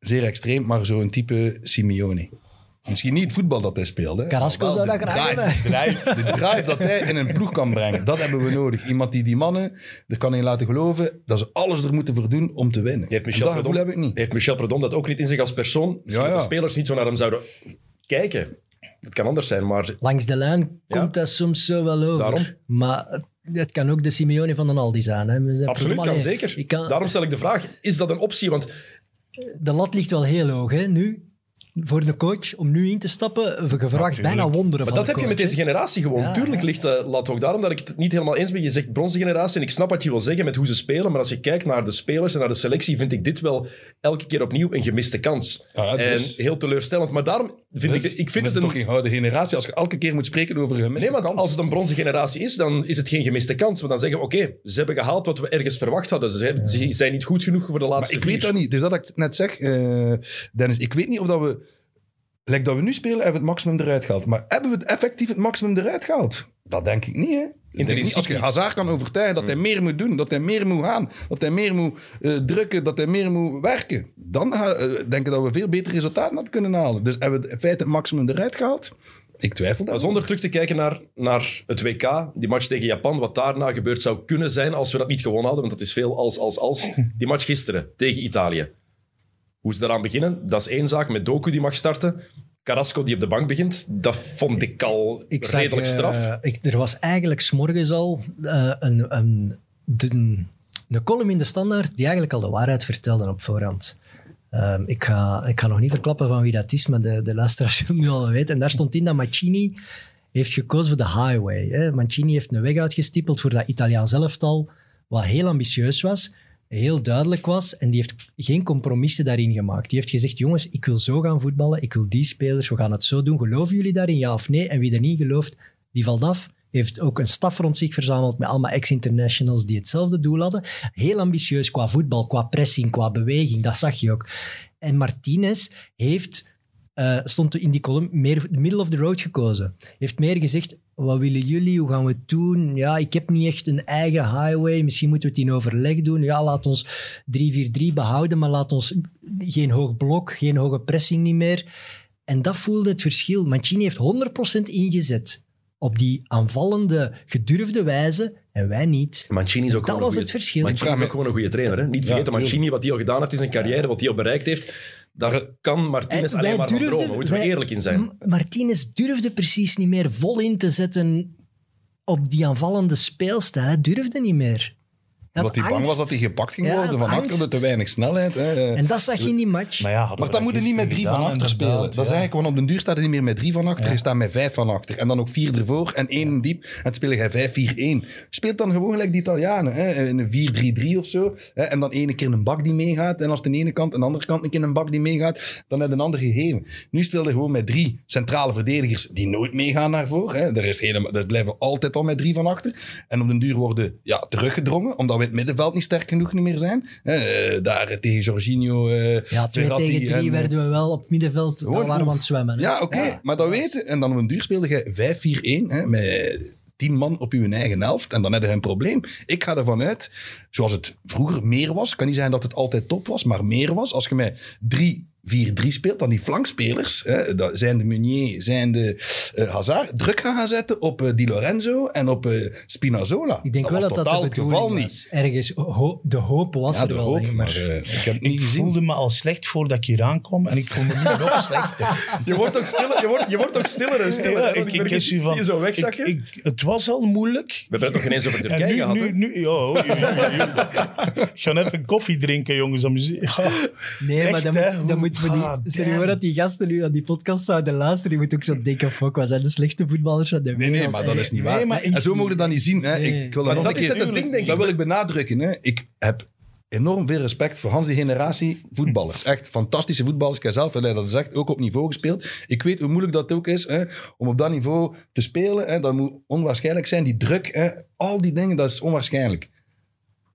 zeer extreem, maar zo'n type Simeone. Misschien niet het voetbal dat hij speelde. hè, Carrasco zou de dat graag drive, drive, De drive dat hij in een ploeg kan brengen. Dat hebben we nodig. Iemand die die mannen er kan in laten geloven dat ze alles er moeten voor doen om te winnen. Heeft Michel, dat gevoel heb ik niet. heeft Michel Predom dat ook niet in zich als persoon? Misschien Ja, dat ja. de spelers niet zo naar hem zouden kijken. Het kan anders zijn, maar Langs de lijn Ja. komt dat soms zo wel over. Daarom. Maar het- kan ook de Simeone van den Aldi zijn. Hè. We zijn- absoluut kan zeker. ik kan- Daarom stel ik de vraag, is dat een optie? Want De lat ligt wel heel hoog hè, nu. Voor de coach om nu in te stappen. Natuurlijk. bijna wonderen Maar van dat de heb je met deze generatie gewoon. Ja, Tuurlijk ja. ligt de lat ook daarom dat ik het niet helemaal eens ben. Je zegt bronzen generatie en ik snap wat je wil zeggen met hoe ze spelen, maar als je kijkt naar de spelers en naar de selectie, vind ik dit wel elke keer opnieuw een gemiste kans. Ja, dus- En heel teleurstellend. Maar daarom vind Dus, ik, ik vind het een... toch geen gouden generatie als je elke keer moet spreken over gemiste Nee, kans. als het een bronzen generatie is, dan is het geen gemiste kans. Want dan zeggen we, oké, ze hebben gehaald wat we ergens verwacht hadden. Ze zijn, ze zijn niet goed genoeg voor de Maar laatste ik weet dat niet. Dus dat ik net zeg, eh, Dennis. Ik weet niet of dat we... Like dat we nu spelen, hebben we het maximum eruit gehaald. Maar hebben we het effectief het maximum eruit gehaald? Dat denk ik niet, hè. Niet, als je. Hazard kan overtuigen dat hij meer moet doen, dat hij meer moet gaan, dat hij meer moet eh, drukken, dat hij meer moet werken, dan ga- eh, denk ik dat we veel beter resultaten hadden kunnen halen. Dus hebben we in feite het maximum eruit gehaald? Ik twijfel dat. zonder terug te kijken naar, naar het WK, die match tegen Japan, wat daarna gebeurd zou kunnen zijn als we dat niet gewonnen hadden, want dat is veel als, als, als. Die match gisteren tegen Italië. Hoe ze daaraan beginnen, dat is één zaak. Met Doku die mag starten. Carrasco die op de bank begint, dat vond ik al Ik redelijk eh, straf. ik, er was eigenlijk s'morgens al eh, een, een, de, een column in de Standaard die eigenlijk al de waarheid vertelde op voorhand. Ehm, ik, ga, ik ga nog niet verklappen van wie dat is, maar de, de luisteraars *laughs* zullen nu al weten. En daar stond in dat Mancini heeft gekozen voor de highway. Hè. Mancini heeft een weg uitgestippeld voor dat Italiaans elftal, wat heel ambitieus was, heel duidelijk was. En die heeft geen compromissen daarin gemaakt. Die heeft gezegd, jongens, ik wil zo gaan voetballen, ik wil die spelers, we gaan het zo doen. Geloven jullie daarin, ja of nee? En wie er niet gelooft, die valt af. Heeft ook een staf rond zich verzameld met allemaal ex-internationals die hetzelfde doel hadden. Heel ambitieus qua voetbal, qua pressing, qua beweging, dat zag je ook. En Martinez heeft, eh, stond in die column meer middle of the road gekozen. Heeft meer gezegd, wat willen jullie, hoe gaan we het doen? Ja, ik heb niet echt een eigen highway, misschien moeten we het in overleg doen. Ja, laat ons 3-4-3 behouden, maar laat ons geen hoog blok, geen hoge pressing niet meer. En dat voelde het verschil. Mancini heeft 100% ingezet op die aanvallende, gedurfde wijze en wij niet. Mancini is ook Dat gewoon was het verschil. Mancini is ook gewoon een goede trainer. Hè? Niet vergeten, tuurlijk. Mancini, wat hij al gedaan heeft in zijn carrière, wat hij al bereikt heeft, daar kan Martinez En alleen maar durfden- dromen. Moeten we wij- eerlijk in zijn. Martinez durfde precies niet meer vol in te zetten op die aanvallende speelstijl. Hij durfde niet meer. Omdat hij bang was dat hij gepakt ging worden van had achter angst. te weinig snelheid. Hè. En dat zag je in die match. Maar ja, hadden Maar we dan moet je niet met drie van achter spelen. Dat is ja. eigenlijk, want op den duur staat hij niet meer met drie van achter, je staat met vijf van achter. En dan ook vier ervoor en één diep. En dan speel je 5-4-1. Speelt dan gewoon gelijk de Italianen. Hè? In een 4-3-3 of zo. Hè? En dan ene keer een bak die meegaat. En als de ene kant en de andere kant een keer een bak die meegaat, dan heb je een ander gegeven. Nu speelde je gewoon met drie centrale verdedigers die nooit meegaan naar voren. Hè? Er, is helemaal, er blijven altijd al met drie van achter. En op den duur worden ja, teruggedrongen, omdat we het middenveld niet sterk genoeg niet meer zijn. Eh, Daar tegen Jorginho. eh, ja, twee tegen drie en, eh, werden we wel op het middenveld. Gewoon waren we goed. aan het zwemmen. Ja, oké, maar dat weten. En dan op een duur speelde je 5-4-1 hè, met tien man op je eigen helft. En dan heb je een probleem. Ik ga ervan uit, zoals het vroeger meer was. kan niet zijn dat het altijd top was, maar meer was. Als je met drie 4-3 speelt, dan die flankspelers, hè, dat zijn de Meunier, zijn de eh, Hazard, druk gaan gaan zetten op eh, Di Lorenzo en op eh, Spinazzola. Ik denk wel dat dat de het geval bedoeling niet. was. Ergens, ho- de hoop was Ja, er de wel. hoop, maar ik heb niet Ik voelde me al slecht voordat ik hier aankwam en ik voel me nu *laughs* nog slechter. Je wordt ook stiller, je wordt, je wordt ook stiller en stiller. Ja, ik, ik, u van, zie je zo wegzakken? ik, ik, het was al moeilijk. We hebben het nog ineens over Turkije nu, gehad. nu, nu, ja, oh. *laughs* Ik ga even koffie drinken, jongens. Moet- Ja. Nee, maar Echt, hè? moet, dan moeten we die... Ah, stel je voor dat die gasten nu aan die podcast zouden luisteren. Die moeten ook zo denken, fuck, wat zijn de slechte voetballers van de Nee, wereld. nee, maar dat is niet Nee, waar. maar en zo is mogen we dat niet zien. Hè. Nee. Ik, wil Maar dat dat een is het ding, denk ik. Dat wil ik benadrukken. Hè. Ik heb enorm veel respect voor Hans die generatie voetballers. Echt fantastische voetballers. Ik heb zelf, dat zegt, ook op niveau gespeeld. Ik weet hoe moeilijk dat ook is hè, om op dat niveau te spelen. Hè. Dat moet onwaarschijnlijk zijn. Die druk, hè, al die dingen, dat is onwaarschijnlijk.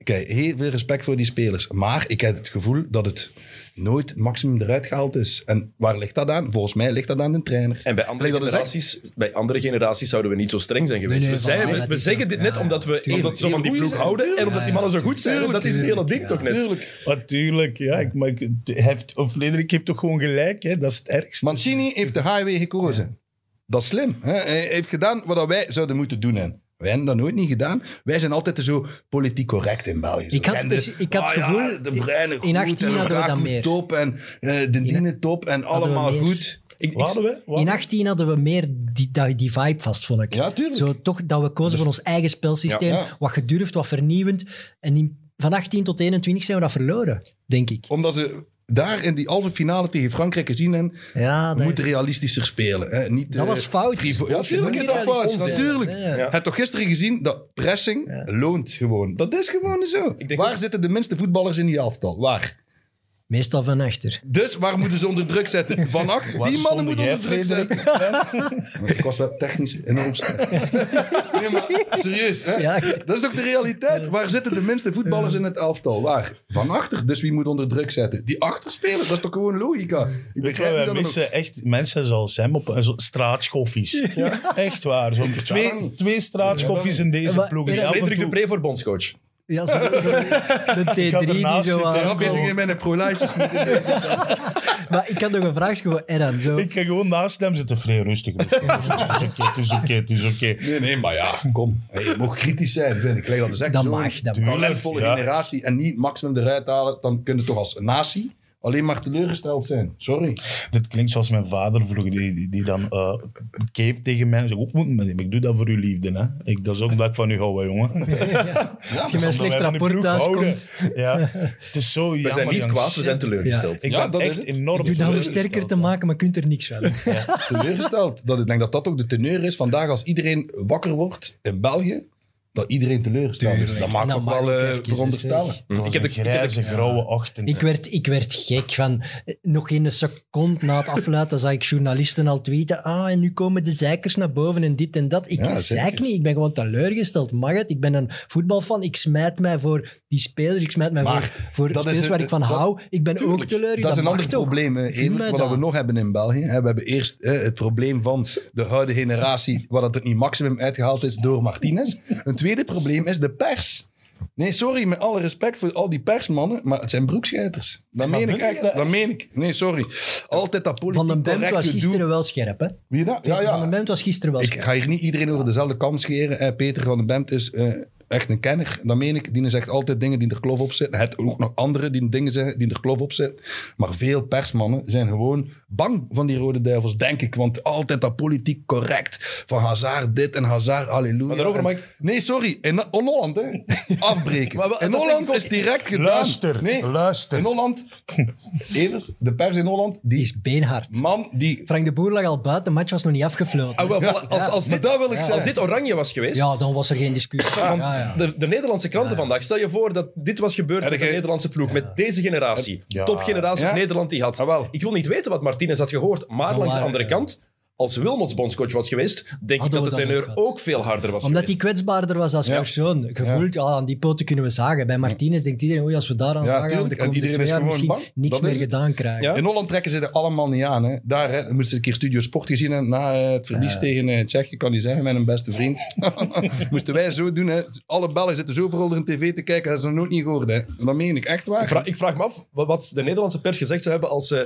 kijk, heel veel respect voor die spelers. Maar ik heb het gevoel dat het nooit het maximum eruit gehaald is. En waar ligt dat aan? Volgens mij ligt dat aan de trainer. En bij andere, generaties, bij andere generaties zouden we niet zo streng zijn geweest. Nee, nee, we zijn- we, zeggen dit ja, net ja, omdat we tuurlijk. één, zo van die ploeg houden en omdat die mannen zo goed zijn. dat is het hele ding toch net. Tuurlijk. Natuurlijk, ja. Ik, maar ik, heeft, of Frederik heeft toch gewoon gelijk, hè? dat is het ergste. Mancini heeft de highway gekozen. Dat is slim. Hè? Hij heeft gedaan wat wij zouden moeten doen. Hè? Wij hebben dat nooit niet gedaan. Wij zijn altijd zo politiek correct in België. Zo Ik had ik had het ah ja, gevoel, de Bruine in goed 18 en hadden we dat meer. top en eh, de Diene top en allemaal goed. Ik, ik- Wat hadden we? In 18 hadden we meer die, die, die vibe vast, vond ik. Ja, tuurlijk. Zo toch dat we kozen voor ons eigen spelsysteem. Ja, ja. Wat gedurfd, wat vernieuwend. En in- van 18 tot 21 zijn we dat verloren, denk ik. Omdat ze daar in die halve finale tegen Frankrijk gezien hebben, Ja, we dat, moeten realistischer spelen. Hè? Niet, dat eh, was fout. frivo- Ja, Dat tuurlijk is moet dat fout. Natuurlijk. Ja, hebt toch gisteren gezien dat pressing loont gewoon. Dat is gewoon zo. Waar zitten de minste voetballers in die elftal? Waar? Meestal van achter. Dus waar moeten ze onder druk zetten? Van acht. Waar Die mannen moeten onder druk zetten. *laughs* Ik was wel technisch enorm sterk. *laughs* Nee, maar serieus. Hè? Ja. Dat is toch de realiteit? Waar zitten de minste voetballers in het elftal? Waar? Van achter. Dus wie moet onder druk zetten? Die achterspelers, dat is toch gewoon logica? Ik begrijp er nog- missen echt mensen zoals hem op zo straatschoffies. Echt waar. Zo twee, twee straatschoffies in deze ploeg. Ja, Frederik toe- Dupré voor bondscoach. Ja, zo, *laughs* de T3 ga die zo... aan- Ja, bezig in mijn pro-license. Maar ik had nog een vraag voor Eran. Zo. Ik ga gewoon naast hem zitten. Vrij rustig. *laughs* rustig, rustig. Het is oké, het is oké, het is oké. Nee, nee, maar ja, kom. Hey, je mag kritisch zijn, vind ik. Leg dat eens echt Dat zo. mag, dat Een mag. talentvolle Ja. generatie en niet maximum eruit halen, dan kun je toch als natie alleen maar teleurgesteld zijn. Sorry. Dit klinkt zoals mijn vader vroeger, die, die, die dan eh keek tegen mij en zei, "Ook moet met hem. ik doe dat voor uw liefde. Hè. Ik, dat is ook omdat ik van u hou, hè, jongen. *laughs* Als je met een slecht rapport thuis komt, Ja, het is zo We jammer, zijn niet kwaad, we zijn teleurgesteld. Ik Ja, ben dat is echt enorm doe dat om sterker te maken, maar je kunt er niks van. teleurgesteld. Dat, ik denk dat dat ook de teneur is vandaag als iedereen wakker wordt in België. Dat iedereen teleurgesteld is. Dat mag Dat ik mag wel ook eh, veronderstellen. Het was Ik heb een de- ik grijze, grauwe ochtend. Ik werd, ik werd gek van... eh, Nog geen seconde na het afluiten zag ik journalisten al tweeten. Ah, en nu komen de zeikers naar boven en dit en dat. Ik Ja, zeik niet. Ik ben gewoon teleurgesteld. Mag het? Ik ben een voetbalfan. Ik smijt mij voor die spelers. Ik smijt mij Maar voor, voor dat is spelers een- waar ik van dat- hou. Ik ben ook teleurgesteld. Dat is een ander toch? probleem, Evert, wat dat. we nog hebben in België. hè. We hebben eerst hè, het probleem van de huidige generatie, waar dat het niet maximum uitgehaald is door Martinez. Een tweede probleem is de pers. Nee, sorry, met alle respect voor al die persmannen, maar het zijn broekscheiters. Dat meen ik echt. dat Dat meen ik. Nee, sorry. Altijd dat politiek Van den Bemt correct was gisteren wel scherp, hè? Wie dat? Ja, Peter Van den ja. Bemt was gisteren wel Ik scherp. ga hier niet iedereen over dezelfde kam scheren. Eh, Peter van den Bemt is eh, echt een kenner. Dat meen ik. Die zegt altijd dingen die er klof op zitten. Het ook nog anderen die dingen zeggen die er klof op zitten. Maar veel persmannen zijn gewoon bang van die rode duivels, denk ik. Want altijd dat politiek correct. Van Hazard dit en Hazard halleluja. Maar daarover En- mag ik- Nee, sorry. In, in Holland, hè. *laughs* Afbreken. Maar in Holland is direct gedaan. Luister, nee, luister. In Holland... Even, de pers in Holland, die Die is beenhard. man die... Frank de Boer lag al buiten. De match was nog niet afgefloten. Ah, wel, als, als, dit, dat wil ik als dit oranje was geweest... Ja, dan was er geen discussie. van Ja. De, de Nederlandse kranten vandaag. Stel je voor dat dit was gebeurd met de Nederlandse ploeg. Met deze generatie. Ja. Topgeneratie Ja? Nederland die had. Ah, wel. Ik wil niet weten wat Martinez had gehoord. Maar langs de andere ja. kant, als Wilmots bondscoach was geweest, denk ik Hadden dat de we teneur ook veel harder was Omdat hij kwetsbaarder was als Ja. persoon. Gevoeld, ja. aan die poten kunnen we zagen. Bij Martinez denkt iedereen, oei, als we daaraan Ja, zagen, gaan we tuurlijk. de En komende iedereen twee is jaar gewoon misschien bang. niks Dat meer gedaan krijgen. Ja. In Holland trekken ze er allemaal niet aan. Hè. Daar hè, moesten ze een keer Studio Sport gezien hebben na het verlies tegen eh, Tsjechië, kan hij zeggen, met een beste vriend. *laughs* moesten wij zo doen. Hè. Alle Belgen zitten zo voor een tv te kijken, dat is nog nooit niet gehoord. Hè. Dat meen ik echt waar. Ik vraag, ik vraag me af wat- wat de Nederlandse pers gezegd zou hebben als, eh,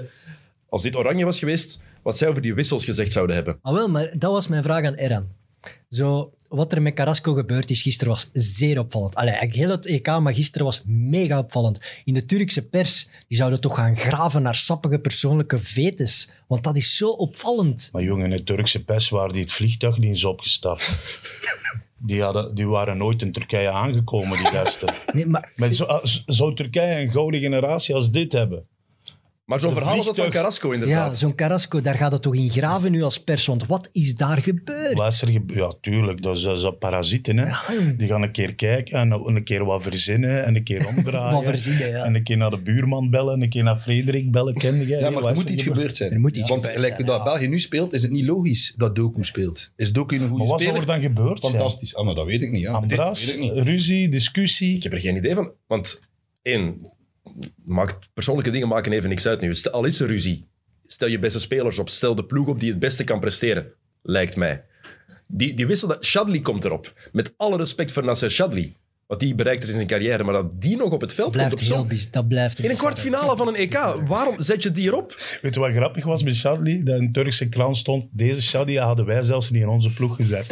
als dit oranje was geweest. Wat zij over die wissels gezegd zouden hebben. Ah, wel, maar dat was mijn vraag aan Eran. Zo, wat er met Carrasco gebeurd is gisteren was zeer opvallend. Allee, eigenlijk heel het EK, maar gisteren was mega opvallend. In de Turkse pers, die zouden toch gaan graven naar sappige persoonlijke vetes. Want dat is zo opvallend. Maar jongen, in het Turkse pers waren die het vliegtuig niet eens opgestapt. Die, hadden, die waren nooit in Turkije aangekomen, die gasten. Nee, maar Maar zo- zou Turkije een gouden generatie als dit hebben? Maar zo'n verhaal als dat van. Carrasco Ja, inderdaad. zo'n Carrasco, daar gaat het toch in graven nu als pers. Want wat is daar gebeurd? Wat is er gebe- Ja, tuurlijk. Dat is dat parasieten. Hè. Die gaan een keer kijken en een keer wat verzinnen en een keer *laughs* omdraaien. Wat verzinnen, ja. En een keer naar de buurman bellen en een keer naar Frederik bellen. Kende jij? Ja, maar er moet iets gebeurd? zijn. Er moet iets Want gebeurd gelijk zijn, dat ja. België nu speelt, is het niet logisch dat Doku speelt. Is Doku een goede Maar wat er dan gebeurd zijn? Fantastisch. Ah, maar dat weet ik niet. Ja. Andras, Dat weet ik niet. ruzie, discussie. Ik heb er geen idee van. Want één, maakt, persoonlijke dingen maken even niks uit nu. Stel, al is er ruzie, stel je beste spelers op. Stel de ploeg op die het beste kan presteren. Lijkt mij. Die, die wissel, dat Shadley komt erop. Met alle respect voor Nasser Shadley. Wat die bereikt heeft in zijn carrière. Maar dat die nog op het veld blijft komt op heel zo... biz- dat blijft In een kwartfinale van een EK. Waarom zet je die erop? Weet je wat grappig was met Shadley? Dat een Turkse krant stond, deze Shadley hadden wij zelfs niet in onze ploeg gezet. *laughs*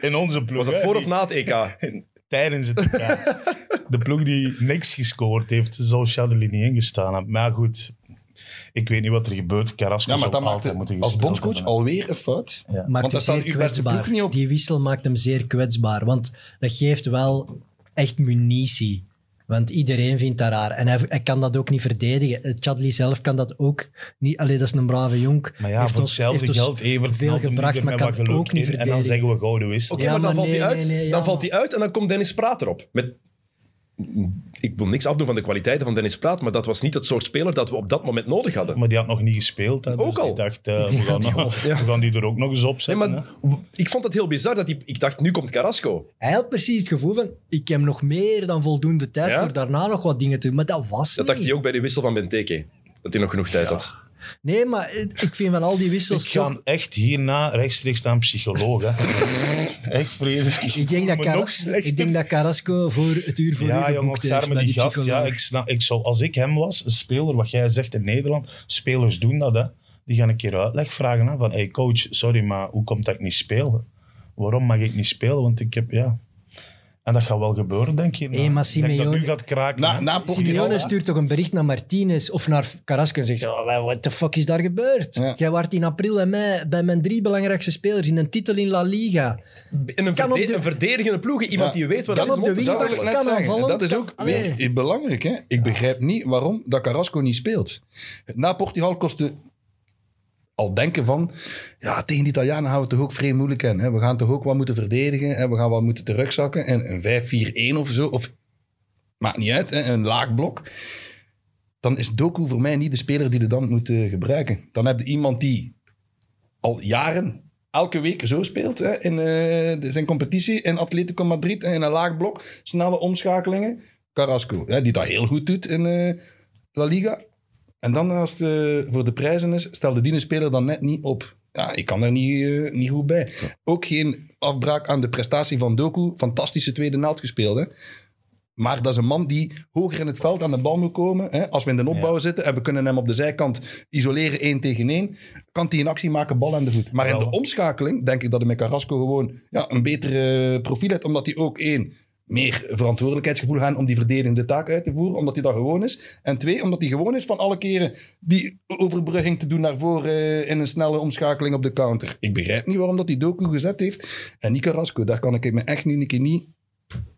in onze ploeg. Was dat voor die- of na het EK? *laughs* Tijdens het. De ploeg die niks gescoord heeft, zou Shadley niet ingestaan hebben. Maar goed, ik weet niet wat er gebeurt. Carrasco Ja, maar zou dat maakt altijd het moeten als bondscoach hebben. alweer een fout. Ja. Maakt Want staat zeer uw beste kwetsbaar. ploeg niet op. Die wissel maakt hem zeer kwetsbaar. Want dat geeft wel echt munitie. Want iedereen vindt dat raar. En hij, hij kan dat ook niet verdedigen. Eh, Chadli zelf kan dat ook niet. Allee, dat is een brave jonk. Maar ja, Heeft voor ons- hetzelfde heeft geld Evert veel gebracht, maar met kan wat het ook niet in en dan verdedigen. zeggen we gouden wissel. Oké, Ja, maar dan maar valt hij nee, uit. nee, nee, ja, dan valt hij uit en dan komt Dennis Praat erop. Met... Ik wil niks afdoen van de kwaliteiten van Dennis Praat, maar dat was niet het soort speler dat we op dat moment nodig hadden. Maar die had nog niet gespeeld. Hè, Ook dus al. Ik dacht, eh, *laughs* we, gaan, we gaan die er ook nog eens op Nee, zetten. maar ik vond het heel bizar dat hij... Ik dacht, nu komt Carrasco. Hij had precies het gevoel van, ik heb nog meer dan voldoende tijd Ja? voor daarna nog wat dingen te doen. Maar dat was Dat niet. dacht hij ook bij de wissel van Benteke. Dat hij nog genoeg tijd had. Nee, maar ik vind van al die wissels Ik toch... ga echt hierna rechtstreeks naar een psycholoog. Hè. *laughs* echt Frederik. Ik denk, dat slechter. ik denk dat Carrasco voor het uur voor ja, u jongen, geboekt heeft daar met bij die die gast. Ja, ik snap, ik zou, als ik hem was, een speler, wat jij zegt in Nederland, spelers doen dat. Hè. Die gaan een keer uitleg vragen. Hè, van, hey coach, sorry, maar hoe komt dat ik niet speel? Waarom mag ik niet spelen? Want ik heb, ja... En dat gaat wel gebeuren, denk je. Hey, maar ik denk dat Simeone- nu gaat kraken. Na, Simeone stuurt toch een bericht naar Martinez of naar Carrasco en zegt: oh, What the fuck is daar gebeurd? Ja. Jij waart in april en mei bij mijn drie belangrijkste spelers in een titel in La Liga. In een, Kan op verde- de- een verdedigende ploeg, iemand Ja. die weet wat dat op is. de op te wingback kan zeggen. aanvallend, Dat is ook weer belangrijk. Hè? Ik begrijp niet waarom dat Carrasco niet speelt. Na Portugal kostte al denken van... Ja, tegen de Italianen gaan we toch ook vrij moeilijk in. Hè? We gaan toch ook wat moeten verdedigen. En we gaan wat moeten terugzakken. En een 5-4-1 of zo. Of, maakt niet uit, hè? een laag blok. Dan is Doku voor mij niet de speler die je dan moet eh, gebruiken. Dan heb je iemand die al jaren elke week zo speelt hè, in eh, de- zijn competitie in Atletico Madrid en in een laag blok, snelle omschakelingen. Carrasco, hè, die dat heel goed doet in eh, La Liga. En dan als het voor de prijzen is, stelde die speler dan net niet op. Ja, ik kan er niet, eh, niet goed bij. Ook geen afbraak aan de prestatie van Doku. Fantastische tweede naald gespeeld. Hè. Maar dat is een man die hoger in het veld aan de bal moet komen. Hè. Als we in de opbouw zitten en we kunnen hem op de zijkant isoleren één tegen één, kan hij een actie maken, bal aan de voet. Maar in de omschakeling denk ik dat hij met Carrasco gewoon ja, een betere profiel heeft, omdat hij ook één, meer verantwoordelijkheidsgevoel heeft om die verdedigende taak uit te voeren, omdat hij dat gewoon is. En twee, omdat hij gewoon is van alle keren die overbrugging te doen naar voren eh, in een snelle omschakeling op de counter. Ik begrijp niet waarom dat die Doku gezet heeft. En niet Carrasco, daar kan ik me echt nu een keer niet...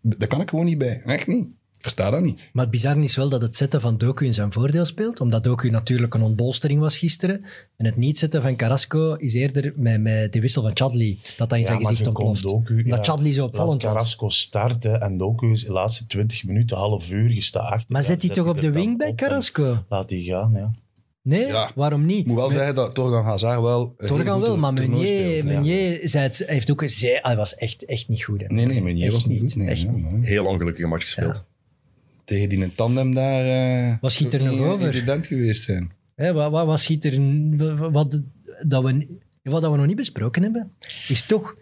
Daar kan ik gewoon niet bij. Echt niet. Ik versta dat niet. Maar het bizarre is wel dat het zetten van Doku in zijn voordeel speelt, omdat Doku natuurlijk een ontbolstering was gisteren. En het niet zetten van Carrasco is eerder met, met de wissel van Chadli, dat dat in zijn Ja, maar gezicht ontploft. Doku, omdat ja, Chadli zo opvallend was. Carrasco starten en Doku is de laatste 20 minuten, half uur, achter. Maar zet hij toch op de wing bij Carrasco? Laat die gaan, ja. Nee, Ja. waarom niet? Ik moet wel Met- zeggen dat Torgan Hazard wel... een Torgan wel, maar Meunier. Meunier zei het, hij heeft ook gezegd, hij was echt, echt niet goed. Hè. Nee, nee, Meunier Echt was niet niet, goed. Nee, echt niet. Heel ongelukkige match gespeeld. Tegen die een tandem daar... eh, Wat schiet er nog niet over? evident geweest zijn. Hè, wat, wat, wat schiet er... Wat, wat, dat we, wat dat we nog niet besproken hebben, is toch...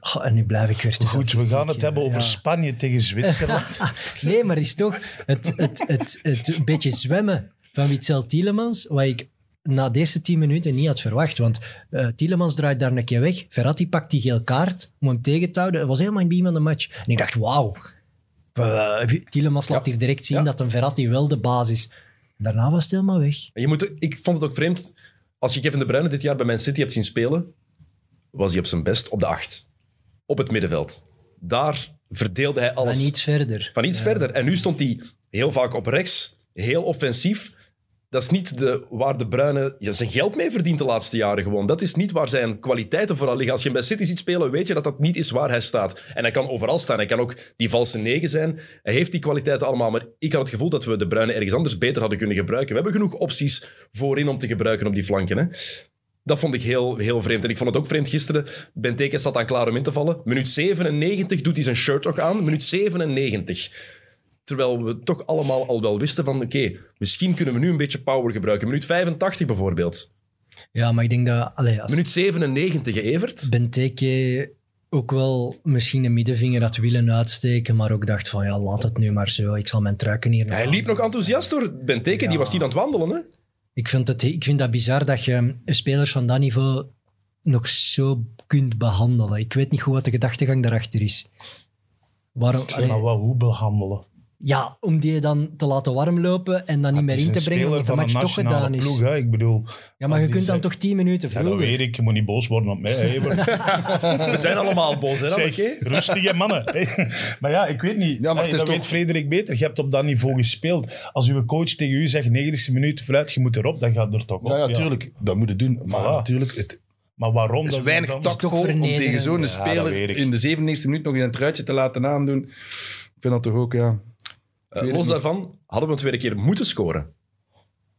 Oh, en nu blijf ik weer te Goed, we gaan het hebben over ja. Spanje tegen *laughs* Zwitserland. Nee, maar is toch het, het, het, het, een beetje zwemmen van Witzel Tielemans, wat ik na de eerste tien minuten niet had verwacht. Want eh Tielemans draait daar een keer weg. Verratti pakt die geel kaart om hem tegen te houden. Het was helemaal in het begin van de match. En ik dacht, wauw. Eh, Tielemans laat hier direct zien dat een Verratti wel de basis is. Daarna was het helemaal weg. Je moet, ik vond het ook vreemd, als je Kevin De Bruyne dit jaar bij Man City hebt zien spelen, was hij op zijn best op de acht. Op het middenveld. Daar verdeelde hij alles. Maar niets verder. Van iets verder. En nu stond hij heel vaak op rechts. heel offensief. Dat is niet de, waar de Bruyne ja, zijn geld mee verdient de laatste jaren gewoon. Dat is niet waar zijn kwaliteiten vooral liggen. Als je bij City ziet spelen, weet je dat dat niet is waar hij staat. En hij kan overal staan. Hij kan ook die valse negen zijn. Hij heeft die kwaliteiten allemaal. Maar ik had het gevoel dat we de Bruyne ergens anders beter hadden kunnen gebruiken. We hebben genoeg opties voorin om te gebruiken op die flanken. Hè. Dat vond ik heel, heel vreemd. En ik vond het ook vreemd gisteren. Benteke zat aan klaar om in te vallen. Minuut 97 doet hij zijn shirt nog aan. Minuut 97. Terwijl we toch allemaal al wel wisten van... Oké, misschien kunnen we nu een beetje power gebruiken. Minuut 85 bijvoorbeeld. Ja, maar ik denk dat... Allee, als Minuut 97, hè, Evert. Benteke ook wel misschien een middenvinger had willen uitsteken, maar ook dacht van ja, laat het nu maar zo. Ik zal mijn truiken hier nog Hij liep aan. nog enthousiast door. Benteke, die Ja. was niet aan het wandelen. Hè? Ik vind, het, ik vind dat bizar dat je spelers van dat niveau nog zo kunt behandelen. Ik weet niet goed wat de gedachtegang daarachter is. Waarom, Zeg allee, maar wel hoe behandelen. Ja, om die dan te laten warmlopen en dan niet meer Het is in te brengen omdat de match toch gedaan is. ploeg. Hè? Ik bedoel, Ja, maar je kunt dan toch tien minuten Ja, dat vroeger. weet ik. Je moet niet boos worden op mij. hè. *laughs* We zijn allemaal boos, hè? Zeg, oké? rustige mannen. hè. maar ja, ik weet niet. Ja, maar Hey, het dat toch- weet Frederik beter. Je hebt op dat niveau gespeeld. Als uw coach tegen u zegt 90 minuten vooruit, je moet erop, dan gaat er toch op. Ja, ja, tuurlijk. Dat moet je doen. Maar Voilà. natuurlijk, het Maar waarom? is dat weinig dan- tactvol om tegen zo'n Ja, speler in de 97e minuut nog in een truitje te laten aandoen. Ik vind dat toch ook, ja... Eh, los daarvan hadden we een tweede keer moeten scoren.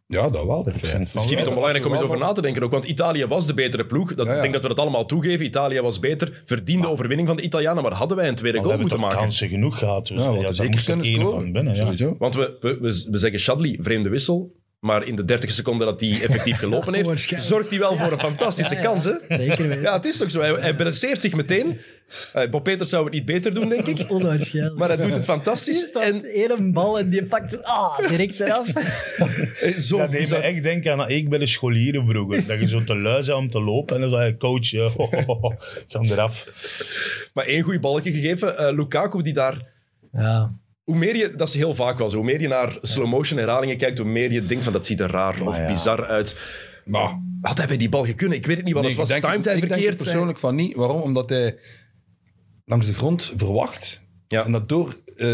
Ja, dat wel. Van Misschien niet onbelangrijk om eens over na te denken ook, want Italië was de betere ploeg. Dat, Ja, ja. Ik denk dat we dat allemaal toegeven. Italië was beter, verdiende overwinning van de Italianen, maar hadden wij een tweede Maar we goal moeten maken. kansen genoeg gehad. Dus Ja, zeker er kunnen scoren. van binnen. Ja. Sowieso. Want we, we, we, we zeggen Shadley, vreemde wissel. Maar in de 30 seconden dat hij effectief *laughs* gelopen heeft, zorgt hij wel voor een fantastische Ja, ja. kans. Hè? Zeker weten. Ja, het is toch zo. Hij, hij balanceert zich meteen. Eh, Bob Peters zou het niet beter doen, denk ik. Onwaarschijnlijk. Maar hij doet het fantastisch. staat En één bal en die pakt ah, direct eraf. *laughs* eh, zo Dat deed me echt denken aan ik bij de scholieren vroeger. Dat je zo te lui bent om te lopen en dan zei je, coach, *laughs* ho, ho, ga eraf. Maar één goed balkje gegeven. Eh, Lukaku, die daar Ja, Hoe meer je, dat is heel vaak wel zo, hoe meer je naar slow-motion herhalingen kijkt, hoe meer je denkt van dat ziet er raar of ja. bizar uit. Maar Had hij bij die bal gekund? Ik weet het niet, want Nee, het was ik denk, timed hij ik denk verkeerd. persoonlijk van niet. Waarom? Omdat hij langs de grond verwacht. Ja. En dat door eh,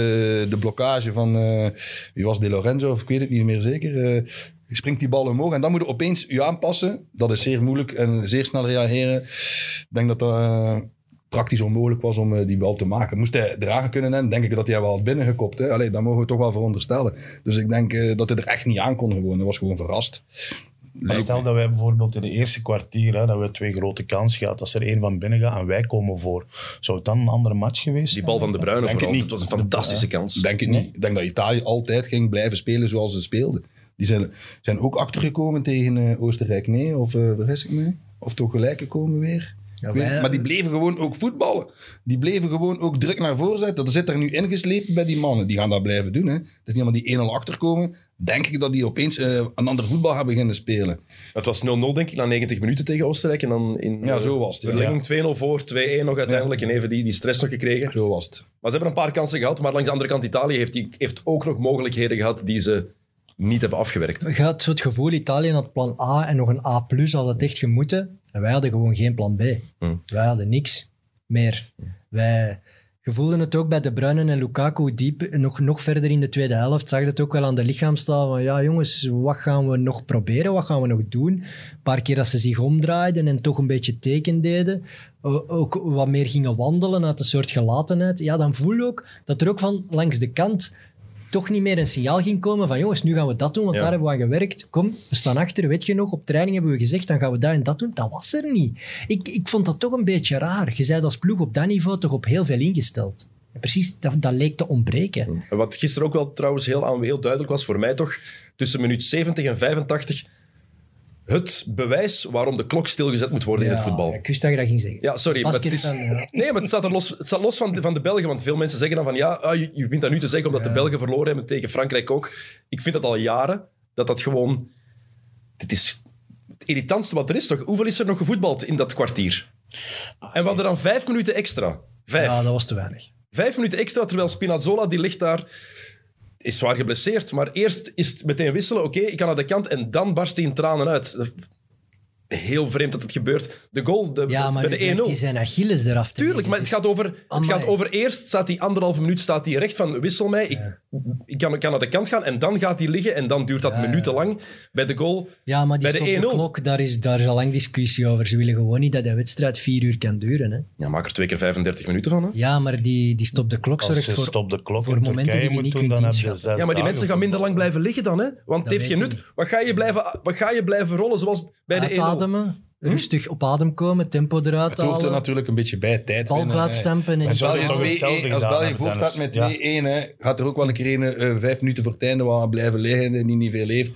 de blokkage van, eh, wie was De Lorenzo, of ik weet het niet meer zeker, eh, springt die bal omhoog. En dan moet je opeens je aanpassen. Dat is zeer moeilijk en zeer snel reageren. Ik denk dat dat praktisch onmogelijk was om eh, die bal te maken. Moest hij dragen kunnen hebben, denk ik dat hij wel had binnengekopt. Hè? Allee, dat mogen we toch wel veronderstellen. Dus ik denk eh, dat hij er echt niet aan kon gewoon. Hij was gewoon verrast. Maar stel dat wij bijvoorbeeld in de eerste kwartier, hè, dat we twee grote kansen gehad, als er één van binnen gaat en wij komen voor, zou het dan een andere match geweest Die zijn? bal van de Bruyne Denk het vooral. niet. Het was een fantastische kans. Denk het niet. Ik denk dat Italië altijd ging blijven spelen zoals ze speelden. Die zijn, zijn ook achtergekomen tegen eh, Oostenrijk, nee? Of uh, vergis ik me? Of toch gelijk gekomen weer? Wij- maar die bleven gewoon ook voetballen. Die bleven gewoon ook druk naar voren zetten. Dat zit er nu ingeslepen bij die mannen. Die gaan dat blijven doen. Hè. Het is niet omdat die 1-0 achterkomen. Denk ik dat die opeens eh, een ander voetbal gaan beginnen spelen. Het was 0-0 denk ik, na 90 minuten tegen Oostenrijk. En dan in Ja, eh, zo was het, ja. verlenging 2-0 voor, 2-1 nog uiteindelijk. En even die, die stress nog gekregen. Zo was het. Maar ze hebben een paar kansen gehad. Maar langs de andere kant, Italië heeft, die, heeft ook nog mogelijkheden gehad die ze niet hebben afgewerkt. je had zo het gevoel, Italië had plan A en nog een A+, had het echt gemoeten. En wij hadden gewoon geen plan B. Hmm. Wij hadden niks meer. Wij gevoelden het ook bij De Bruyne en Lukaku diep, nog, nog verder in de tweede helft. Zag het ook wel aan de lichaamstaal van ja jongens, wat gaan we nog proberen? Wat gaan we nog doen? Een paar keer dat ze zich omdraaiden en toch een beetje teken deden. Ook wat meer gingen wandelen uit een soort gelatenheid. Ja, dan voel je ook dat er ook van langs de kant toch niet meer een signaal ging komen van jongens, nu gaan we dat doen, want Ja. daar hebben we aan gewerkt. Kom, we staan achter, weet je nog, op training hebben we gezegd, dan gaan we dat en dat doen. Dat was er niet. Ik, ik vond dat toch een beetje raar. Je bent als ploeg op dat niveau toch op heel veel ingesteld. En precies, dat, dat leek te ontbreken. En Wat gisteren ook wel trouwens heel, aan- heel duidelijk was, voor mij toch, tussen minuut 70 en 85, het bewijs waarom de klok stilgezet moet worden in het voetbal. Ik wist dat je dat ging zeggen. Ja, sorry. Maar het is, ja. *laughs* Nee, maar het staat, er los, het staat los van, de- van de Belgen. Want veel mensen zeggen dan van ja, ah, je, je begint dat nu te zeggen omdat de Belgen verloren hebben tegen Frankrijk ook. Ik vind dat al jaren dat dat gewoon. Dit is het irritantste wat er is toch? Hoeveel is er nog gevoetbald in dat kwartier? En we hadden dan vijf minuten extra. Vijf. ja, dat was te weinig. Vijf minuten extra, terwijl Spinazzola, die ligt daar, is zwaar geblesseerd. Maar eerst is het meteen wisselen. Oké, ik kan naar de kant en dan barst hij in tranen uit. Heel vreemd dat het gebeurt. De goal de, Ja, maar bij de blijkt 1-0. hij zijn Achilles eraf te Tuurlijk, maar het Dus- gaat, over, het Amai. gaat over eerst staat hij anderhalve minuut staat hij recht van wissel mij. Ik kan, kan naar de kant gaan en dan gaat hij liggen en dan duurt dat Ja, minutenlang. Bij de goal Ja, maar die bij de stop de 1-0. klok, daar is, daar is al lang discussie over. Ze willen gewoon niet dat de wedstrijd vier uur kan duren. Hè. Ja, maak er twee keer 35 minuten van. Hè? Ja, maar die, die stop de klok zorgt voor... stop de klok voor momenten Turkije die je niet doen, kunt inschatten. Ja, maar die mensen gaan minder lang blijven liggen dan. Hè? Want het heeft geen nut. Wat ga, je blijven, wat ga je blijven rollen zoals bij de 1-0? Uitademen, rustig op adem komen, tempo eruit Het hoort er halen, natuurlijk een beetje bij, tijd bal winnen, hè. uitstempen. En zo- België toch 2-1, hetzelfde als gedaan België voorstaat met Dennis. 2-1, hè, gaat er ook wel een keer een eh, vijf minuten voor het einde waar blijven liggen en die niet veel heeft.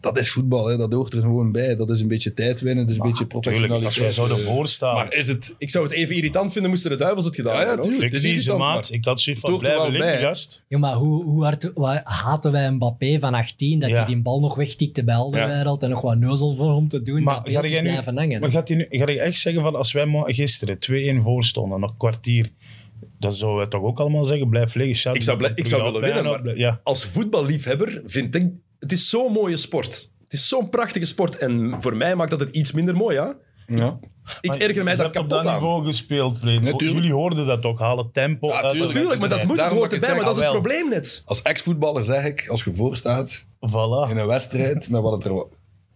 Dat is voetbal, hè. dat hoort er gewoon bij. Dat is een beetje tijd winnen, dat is een beetje Tuurlijk, professionaliteit. als wij zouden Eh, voorstaan. Maar is het... Ik zou het even irritant vinden moesten de duivels het gedaan Ja, ja, hebben. tuurlijk. het is ze irritant, maat. Ik had zoiets van blijven wel liggen, gast. Ja, maar hoe, hoe hard haten wij Mbappé van 18, dat Ja. hij die bal nog wegtikte bij Alderweireld en nog wat neuzel voor om te doen, Maar dat ga jij nu, hangen. maar gaat, hij nu, ga je echt zeggen van als wij gisteren 2-1 voor stonden, nog een kwartier, dan zouden wij toch ook allemaal zeggen, blijf liggen. Shout Ik zou, blij- ik zou willen winnen, maar Ja. als voetballiefhebber vind ik... Het is zo'n mooie sport. Het is zo'n prachtige sport. En voor mij maakt dat het iets minder mooi, ja? Ja. Ik erger mij Je daar hebt op kapot dat aan. niveau gespeeld, Vreemd. Natuurlijk. Jullie hoorden dat toch, halen tempo Ja, uit de tuurlijk. Tuurlijk, maar dat moet, het hoort dat ik erbij, maar dat is het probleem net. Als ex-voetballer zeg ik, als je voorstaat Voilà. in een wedstrijd, met wat het er,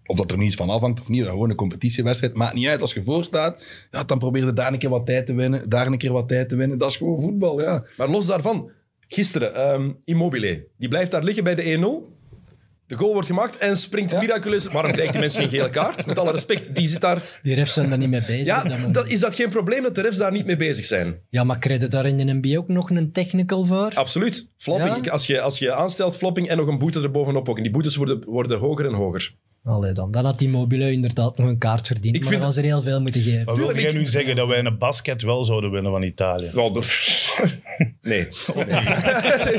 of dat er niet van afhangt of niet, gewoon een competitiewedstrijd, maakt niet uit. Als je voorstaat, ja, dan probeer je daar een keer wat tijd te winnen, daar een keer wat tijd te winnen. Dat is gewoon voetbal, ja. Maar los daarvan, gisteren, ehm, Immobile, die blijft daar liggen bij de 1-0. De goal wordt gemaakt en springt miraculeus. Waarom krijgt die mensen geen gele kaart? Met alle respect, die zit daar... Die refs zijn daar niet mee bezig. dat Ja, dat, is dat geen probleem dat de refs daar niet mee bezig zijn? ja, maar krijg je daar in de NBA ook nog een technical voor? Absoluut. Flopping. Ja? Als, je, als je aanstelt, flopping en nog een boete erbovenop ook. En die boetes worden, worden hoger en hoger. Allee dan. Dan had die mobile inderdaad nog een kaart verdiend. Ik maar vind- dan was er heel veel moeten geven. Maar wilde Tuurlijk, jij ik- nu zeggen dat wij in een basket wel zouden winnen van Italië? Wel, de- *laughs* nee.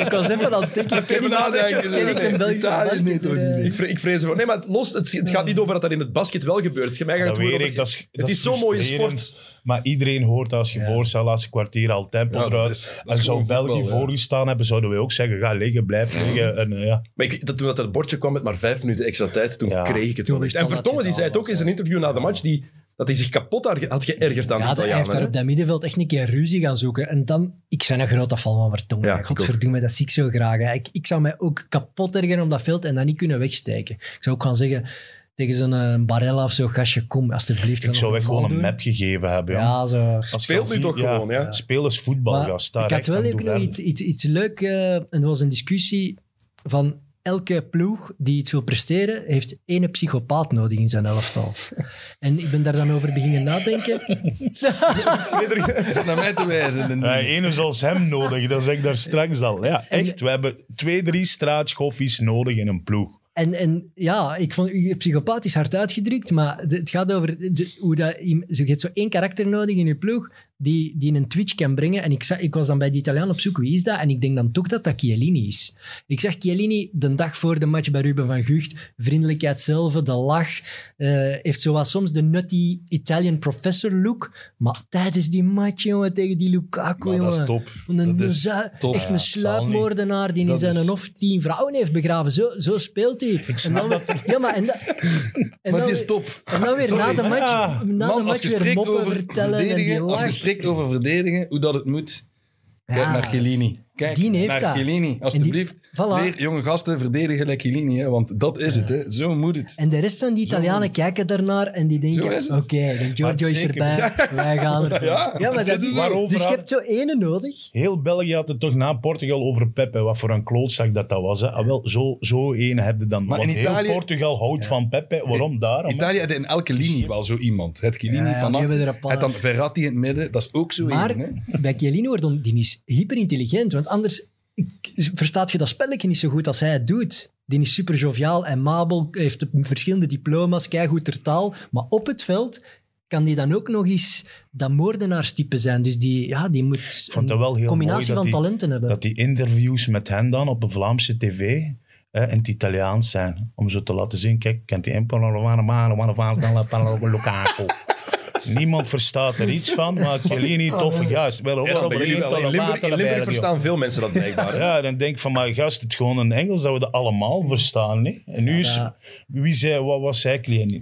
Ik was even aan het denken. Even ken ik- nadenken, ken ik nee. een Belgische Italië, nee, toch basketter, niet, eh, Ik, vre- ik vrees ervoor. Nee, maar los, het, het gaat niet over dat dat in het basket wel gebeurt. Mij gaat Dat het gewoon weet over- ik, dat is, het dat is zo'n mooie frustrerend. sport. Maar iedereen hoort als je voorstelt, laatste kwartier al tempo Ja, dat eruit. is- dat en zou gewoon België voetbal, ja. voorgestaan hebben, zouden wij ook zeggen, ga liggen, blijf liggen. En, eh, ja. Maar ik, dat, toen dat het bordje kwam met maar vijf minuten extra tijd, toen Ja. kreeg ik het wel echt. En Vertongen die zei het ook in zijn interview na de match, die, dat hij zich kapot had geërgerd aan Ja, de hij heeft daar op dat middenveld echt een keer ruzie gaan zoeken. En dan, ik ben een grote fan van Vertongen. Ja, Godverdomme, dat zie ik zo graag. hè. Ik, ik zou mij ook kapot ergeren op dat veld en dat niet kunnen wegsteken. Ik zou ook gaan zeggen tegen zo'n eh, Barella of zo, gastje, kom, alsjeblieft. Ik zou echt gewoon een doen. map gegeven hebben. Ja. Ja, zo. Speelt nu toch gewoon, ja. Speel eens voetbal, Maar ik had wel en ook doe nog verder. iets, iets, iets leuk. eh, en er was een discussie van elke ploeg die iets wil presteren, heeft één psychopaat nodig in zijn elftal. En ik ben daar dan over beginnen nadenken. Naar mij te wijzen. Ja, ene zoals hem nodig, dat zeg ik daar straks al. Ja, echt. We hebben twee, drie straatschoffies nodig in een ploeg. En, en ja, ik vond je psychopaat is hard uitgedrukt, maar het gaat over de- hoe dat, je je hebt zo één karakter nodig in je ploeg die, die een twitch kan brengen. En ik, zag, ik was dan bij de Italiaan op zoek, wie is dat? En ik denk dan toch dat dat Chiellini is. Ik zag Chiellini de dag voor de match bij Ruben van Gucht, vriendelijkheid zelf, de lach, eh, heeft zo wat soms de nutty Italian professor look, maar tijdens die match, jongen, tegen die Lukaku, Maar dat is jongen. top. Een, Dat is top. Echt een sluipmoordenaar die in zijn is- hof tien vrouwen heeft begraven. Zo, zo speelt hij. En dan, weer- ja, maar en, da- *laughs* en Maar dan, is top. en dan weer *laughs* na de match, Ja. na de Man, match weer moppen over vertellen en die lach. Spreekt over verdedigen, hoe dat het moet, kijk Ja, naar Chiellini. Kijk die heeft naar dat. Chiellini, alsjeblieft. voilà. Leer jonge gasten verdedigen gelijk Chiellini, hè, want dat is het. Hè. Zo moet het. En de rest van die Italianen kijken daarnaar en die denken, oké, de Giorgio is erbij, *laughs* wij gaan ervoor. Ja, Ja, maar dat Dus je hebt zo ene nodig. Heel België had het toch na Portugal over Pepe. Wat voor een klootzak dat dat was. Hè. Ah, wel, zo, zo één heb je dan. Maar Want in heel Italië- Portugal houdt van Pepe. Waarom? Daarom. Italië had in elke linie wel zo iemand. Het Chiellini Ja, ja, van die hebben een paar. Het dan Verratti in het midden, dat is ook zo Maar één, hè. bij Chiellini die is hyperintelligent, want anders ik- verstaat je dat spelletje niet zo goed als hij het doet. Die is super joviaal en mabel, heeft verschillende diploma's, keigoed ter taal. Maar op het veld kan die dan ook nog eens dat moordenaarstype zijn. Dus die, ja, die moet een combinatie van die- talenten hebben. Dat die interviews met hen dan op de Vlaamse tv hè, in het Italiaans zijn. Om zo te laten zien, kijk, kent die Lukaku. *laughs* Niemand verstaat er iets van, maar Chiellini, toffe gast. Wel, Ja, dan bij jullie wel. In Limburg, in Limburg verstaan veel mensen dat blijkbaar. Ja, dan denk ik van, maar gast, het gewoon in Engels zouden we dat allemaal verstaan. Nee? En nu is, Ja. wie zei, wat was zij?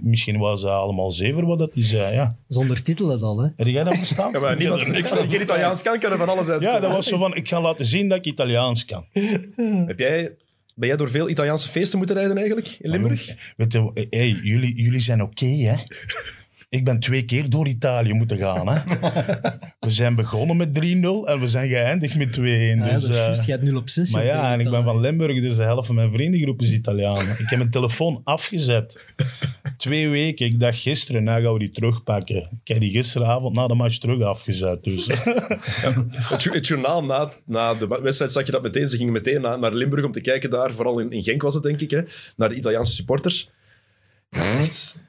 Misschien was ze allemaal zeven wat dat hij zei, ja. Zonder titelen dan, hè. Heb jij dat verstaan? Ja, maar niemand, als ik geen Italiaans kan, kan er van alles uit. Ja, dat was zo van, ik ga laten zien dat ik Italiaans kan. Heb jij, ben jij door veel Italiaanse feesten moeten rijden eigenlijk in Limburg? Weet je, hey, jullie, jullie zijn oké, hè? Ik ben twee keer door Italië moeten gaan, hè? *laughs* We zijn begonnen met 3-0 en we zijn geëindigd met 2-1. Ja, dus, dat is eh, juist. Je hebt 0 op 6. maar ja, en ik ben van Limburg, dus de helft van mijn vriendengroep is Italiaan. Ik heb mijn telefoon afgezet. Twee weken. Ik dacht gisteren, nou gaan we die terugpakken. Ik heb die gisteravond na de match terug afgezet. Dus. *laughs* Het, jo- het journaal na, na de wedstrijd zag je dat meteen. Ze gingen meteen naar, naar Limburg om te kijken daar. Vooral in, in Genk was het, denk ik. Hè, naar de Italiaanse supporters. Echt.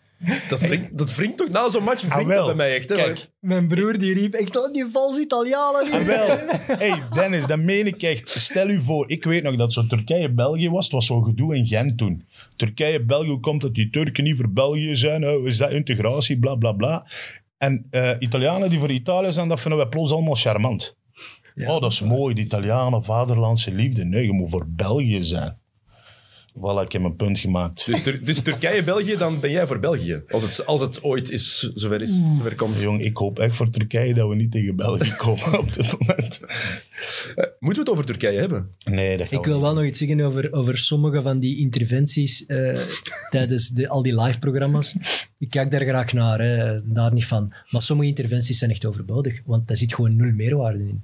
Dat wringt, dat wringt toch na zo'n match? Wringt dat wel. bij mij echt. Hè, Kijk, Mijn broer die riep echt, oh, die vals Italianen. En wel, *laughs* hey Dennis, dat meen ik echt. Stel u voor, ik weet nog dat zo Turkije-België was. Het was zo'n gedoe in Gent toen. Turkije-België, hoe komt dat die Turken niet voor België zijn? Oh, is dat integratie? Bla bla bla. En eh, Italianen die voor Italië zijn, dat vinden wij plots allemaal charmant. Ja. oh, dat is mooi, de Italianen, vaderlandse liefde. Nee, je moet voor België zijn. Voilà, ik heb mijn punt gemaakt. Dus, Tur- dus Turkije-België, dan ben jij voor België. Als het, als het ooit is, zover, is, zover komt. Jong, ik hoop echt voor Turkije dat we niet tegen België *laughs* komen op dit moment. Moeten we het over Turkije hebben? Nee, dat Ik wil niet. wel nog iets zeggen over, over sommige van die interventies eh, *laughs* tijdens de, al die live-programma's. Ik kijk daar graag naar, hè, daar niet van. Maar sommige interventies zijn echt overbodig, want daar zit gewoon nul meerwaarde in.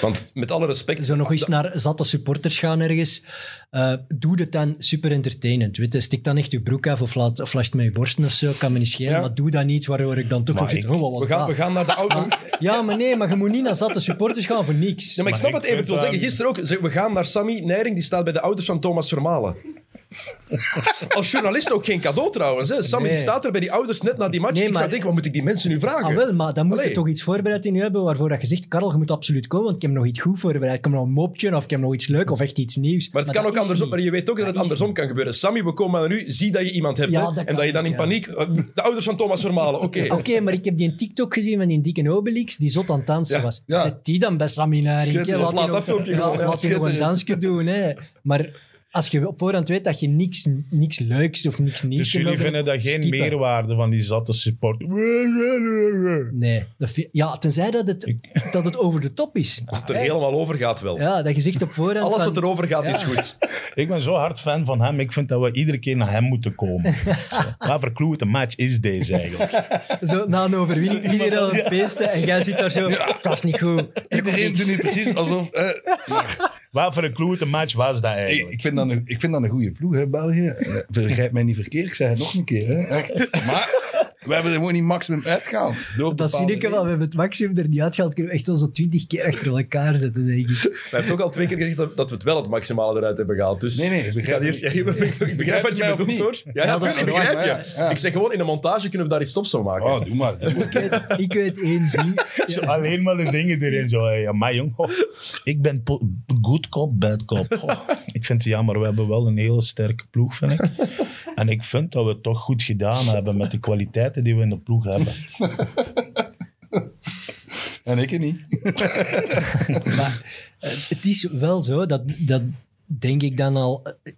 Want met alle respect... Zo nog eens naar zatte supporters gaan ergens. eh, doe het dan super entertainend. Weet je, stik dan echt je broek af of, laat, of met je borsten of zo, kan me niet schelen. Ja. Maar doe dat niet waardoor ik dan toch Maar zit. Oh, wat was We gaan, dat? we gaan naar de auto. Ja, maar nee, maar je moet niet naar zatte supporters gaan voor niks. Ja, maar ik Maar snap ik het even. zeggen, gisteren ook. zeg, We gaan naar Sammy Nijring, die staat bij de ouders van Thomas Vermalen. Als journalist ook geen cadeau trouwens. Hè. Sammy Nee. staat er bij die ouders net na die match. Nee, ik zou maar- denken, wat moet ik die mensen nu vragen? Ah, wel, maar dan moet je toch iets voorbereid in je hebben waarvoor dat je zegt, Karel, je moet absoluut komen, want ik heb nog iets goed voorbereid. Ik heb nog een mopje of ik heb nog iets leuk of echt iets nieuws. Maar het kan ook andersom. Maar je weet ook dat het andersom kan gebeuren. Sammy, we komen naar nu. Zie dat je iemand hebt. Ja, hè. dat en dat je dan in ja. paniek... De ouders van Thomas Vermalen, oké. Oké, maar ik heb die een TikTok gezien van die dikke Obelix, die zot aan het dansen Ja, was. Zet die dan bij Sammy. Schitterend. Laat, Laat die dat nog- filmpje ja, gewoon, ja, Laat die nog een dansje doen. Hè. Maar als je op voorhand weet dat je niks, niks leuks of niks nieuws Dus jullie over- vinden dat geen skippen. meerwaarde van die zatte support? Nee. Dat ja, tenzij dat het, dat het over de top is. Als het er helemaal over gaat wel. Ja, dat je zegt op voorhand Alles wat erover gaat is goed. Ik ben zo hard fan van hem. Ik vind dat we iedere keer naar hem moeten komen. Wat voor klote match is deze eigenlijk? Zo, na een overwinning, iedereen aan het feesten en jij zit daar zo, dat is niet goed. Iedereen doet nu precies alsof... eh, *laughs* Wat voor een klote match was dat eigenlijk? ik, vind dat een, ik vind dat een goede ploeg, hè, België. Eh, Vergrijp mij niet verkeerd, ik zeg het nog een keer. Hè. Echt. Maar we hebben er gewoon niet maximum uitgehaald. *laughs* Dat zie ik wel, we hebben het maximum er niet uitgehaald, kunnen we echt zo zo twintig keer achter elkaar zetten, denk ik. Hij heeft ook al twee keer gezegd dat, dat we het wel het maximale eruit hebben gehaald. Dus Nee, nee, ik *laughs* ik, begrijp hier, ja, ik begrijp- ik begrijp wat je bedoelt, hoor. Ja, ja, Ja, dat verwacht, begrijp maar je. ja, ja. Ik zeg gewoon, in de montage kunnen we daar iets stofs van maken. Oh, doe maar. Ik weet, ik weet één ding. *laughs* Zo, alleen maar de dingen erin. Zo, ja, maar jong, oh, ik ben good cop, bad cop. Oh, ik vind het jammer, we hebben wel een hele sterke ploeg, vind ik. En ik vind dat we het toch goed gedaan hebben met de kwaliteiten die we in de ploeg hebben. *laughs* En ik het niet. *laughs* Maar eh, het is wel zo, dat, dat denk ik dan al eh,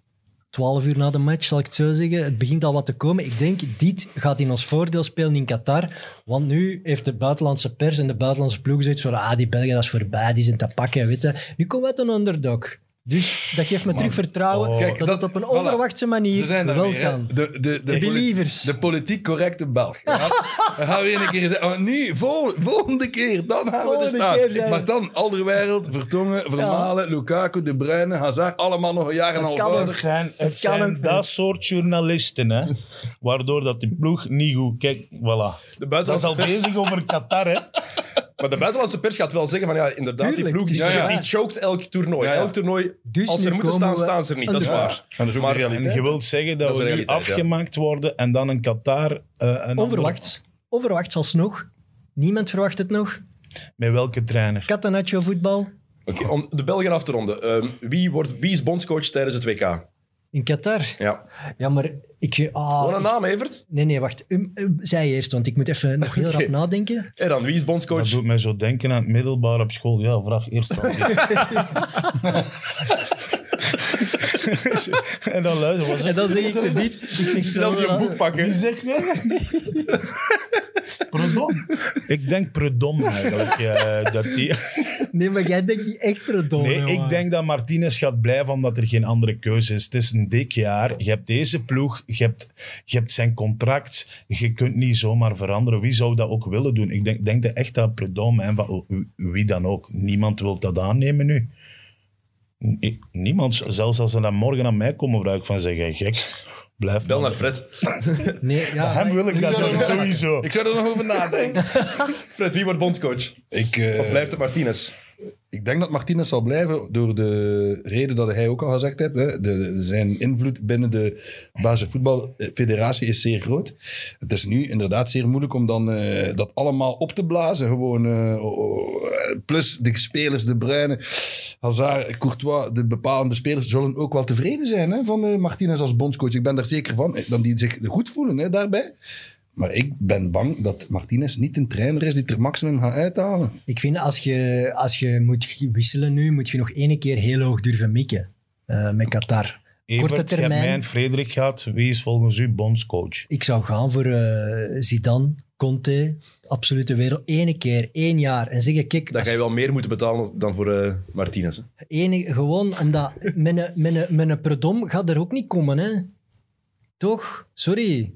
twaalf uur na de match, zal ik het zo zeggen. Het begint al wat te komen. Ik denk, dit gaat in ons voordeel spelen in Qatar. Want nu heeft de buitenlandse pers en de buitenlandse ploeg zoiets van ah, die Belgen, dat is voorbij, die zijn te pakken, weet je. Nu komen we uit een underdog. Dus dat geeft me terug vertrouwen oh. dat, het dat- op een voilà. onverwachte manier wel weer, kan. De, de, de, De believers. De politiek correcte Belg. Ja. Dan gaan we weer een keer zeggen, oh, nu, vol, volgende keer, dan gaan we er Volgende staan. keer Maar dan Alderweireld, Vertongen, Vermalen, Lukaku, De Bruyne, Hazard, allemaal nog een jaar en een half. Het zijn, het kan zijn dat soort journalisten, hè, waardoor dat die ploeg niet goed... Kijk, voilà. De Dat is buitenlandse, al bezig over Qatar, hè. Maar de buitenlandse pers gaat wel zeggen van ja, inderdaad, Tuurlijk, die ploeg die, choked elk toernooi. Ja, ja. Elk toernooi, Dus als er moeten staan, we staan ze er niet. Dat is Ja. waar. En dat is ook Maar-. En je wilt zeggen dat, Dat we nu ja. afgemaakt worden en dan een Qatar... eh, een andere- Onverwacht. Onverwacht alsnog. Niemand verwacht het nog. Met welke trainer? Catenaccio voetbal. Oké, om de Belgen af te ronden. Ehm, wie, wordt, wie is bondscoach tijdens het WK? In Qatar? Ja. Ja, maar ik... Ah, Gewoon een naam, Evert. Nee, nee, wacht. Um, um, zij eerst, want ik moet even *laughs* nog heel rap nadenken. En dan, wie is Dat bondscoach? doet mij zo denken aan het middelbaar op school. Ja, vraag eerst aan *laughs* *laughs* En dan luister, wat En zeg dan zeg ik ze niet. Ik zeg Snel je boek pakken. Wie zeg jij? Predom. Ik denk Predom eigenlijk. dat die... Nee, maar jij denkt niet echt Predom. Nee, jongen. ik denk dat Martinez gaat blijven omdat er geen andere keuze is. Het is een dik jaar. Je hebt deze ploeg, je hebt, je hebt zijn contract. Je kunt niet zomaar veranderen. Wie zou dat ook willen doen? Ik denk, denk echt dat Predom, en van wie dan ook, niemand wil dat aannemen nu. Ik- niemand, zelfs als ze dan morgen aan mij komen, vraag ik van zeggen, gek, blijf Bel naar Fred. *laughs* Nee, ja, Hem wil ik dat zou sowieso. Ik zou er nog over nadenken. *laughs* Fred, wie wordt bondscoach? ik, eh, Of blijft het Martinez? Ik denk dat Martinez zal blijven door de reden dat hij ook al gezegd heeft. Hè. De, zijn invloed binnen de basisvoetbalfederatie is zeer groot. Het is nu inderdaad zeer moeilijk om dan eh, dat allemaal op te blazen. Gewoon, eh, plus de spelers, de Bruyne, Hazard, Courtois, de bepalende spelers zullen ook wel tevreden zijn hè, van eh, Martinez als bondscoach. Ik ben daar zeker van. Dan die zich goed voelen hè, daarbij. Maar ik ben bang dat Martinez niet een trainer is die er maximum gaat uithalen. Ik vind als je, als je moet wisselen nu, moet je nog één keer heel hoog durven mikken. eh, met Qatar. Evert, Korte je hebt termijn. mij en Frederik gehad. Wie is volgens u bondscoach? Ik zou gaan voor eh, Zidane, Conte, absolute wereld. Ene keer, één jaar. En zeggen, kijk, Dan ga je wel meer moeten betalen dan voor eh, Martinez. hè. Gewoon omdat *laughs* mijn, mijn, mijn predom gaat er ook niet komen, hè. Toch? Sorry.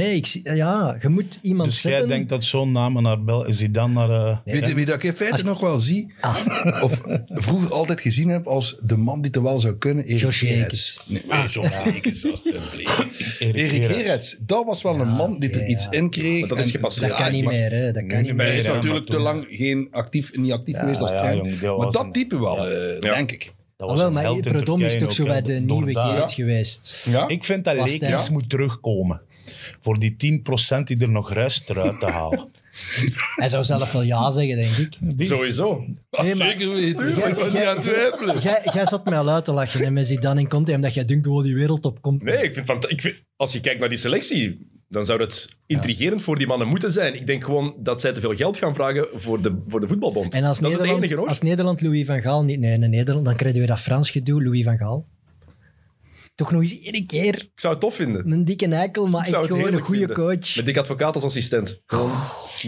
Nee, ik, zie- ja, je moet iemand Dus jij zetten. denkt dat zo'n naam naar Bel... Is hij dan naar... eh, Weet je wie dat ik in feite Als- nog wel zie? Ah, Of vroeger altijd gezien heb als de man die het wel zou kunnen? Erik Josh Gerrits. Nee, nee, Josh Jekes, alstublieft. Erik Gerrits. Dat was wel een man die er iets ja. in kreeg. Maar dat is gepasseerd. dat kan niet meer, hè. Dat kan niet niet Hij meer. is natuurlijk te lang geen actief, niet actief geweest als trainer. maar dat een- type wel, ja. eh, denk ik. Dat Ah, wel, maar Predom is toch zo bij de nieuwe daar. Gerrits geweest. Ja? Ik vind dat hij- moet terugkomen. Voor die 10% die er nog rest eruit te halen. *laughs* Hij zou zelf wel ja zeggen, denk ik. Die- Sowieso. Nee, maar- Zeker weten. Jij- Ik ben niet jij- aan het twijfelen. Jij, zat mij al uit te lachen hè, met Zidane en Conte, omdat jij denkt, wow, die wereldtop komt. Nee, ik vind, ik vind, als je kijkt naar die selectie, dan zou het intrigerend voor die mannen moeten zijn. Ik denk gewoon dat zij te veel geld gaan vragen voor de, voor de voetbalbond. En als dat is het Nederland, enige, hoor. als Nederland Louis van Gaal niet... Nee, nee, Nederland, dan krijg je weer dat Frans gedoe, Louis van Gaal. Toch nog eens één keer Ik zou het tof vinden. een dikke eikel, maar echt gewoon een goede vinden. coach. Met Dick Advocaat als assistent. Gewoon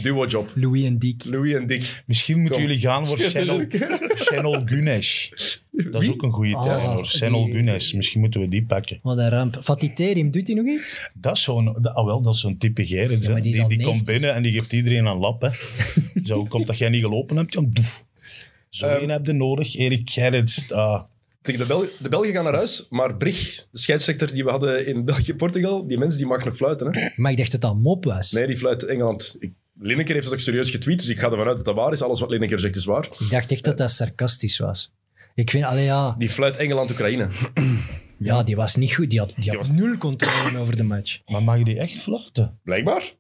duo-job. Louis en Dick. Louis en Dick. Misschien moeten Kom. jullie gaan voor *laughs* Channel, *laughs* Channel Gunesh. Dat is ook een goede Ah, term hoor. Channel die- Gunesh. Misschien moeten we die pakken. Wat een ramp. Fatih Terim, doet hij nog iets? Dat is zo'n ah, wel, dat is zo'n type Gerrits. Ja, die die al die 90. komt binnen en die geeft iedereen een lap. Hè. *laughs* Zo komt dat jij niet gelopen hebt. Zo Ehm. een heb je nodig. Erik Gerrits. ah, de, Bel de Belgen gaan naar huis, maar Brig, de scheidsrechter die we hadden in België-Portugal, die mens die mag nog fluiten. Hè? Maar ik dacht dat dat mop was. Nee, die fluit Engeland. Ik, Lineker heeft het ook serieus getweet, dus ik ga ervan uit dat dat waar is. Alles wat Lineker zegt is waar. Ik dacht echt dat dat sarcastisch was. Ik vind, allee ja, Die fluit Engeland-Oekraïne. *clears throat* ja, die was niet goed. Die had, die had was- nul controle over de match. maar mag je die echt fluiten? Blijkbaar.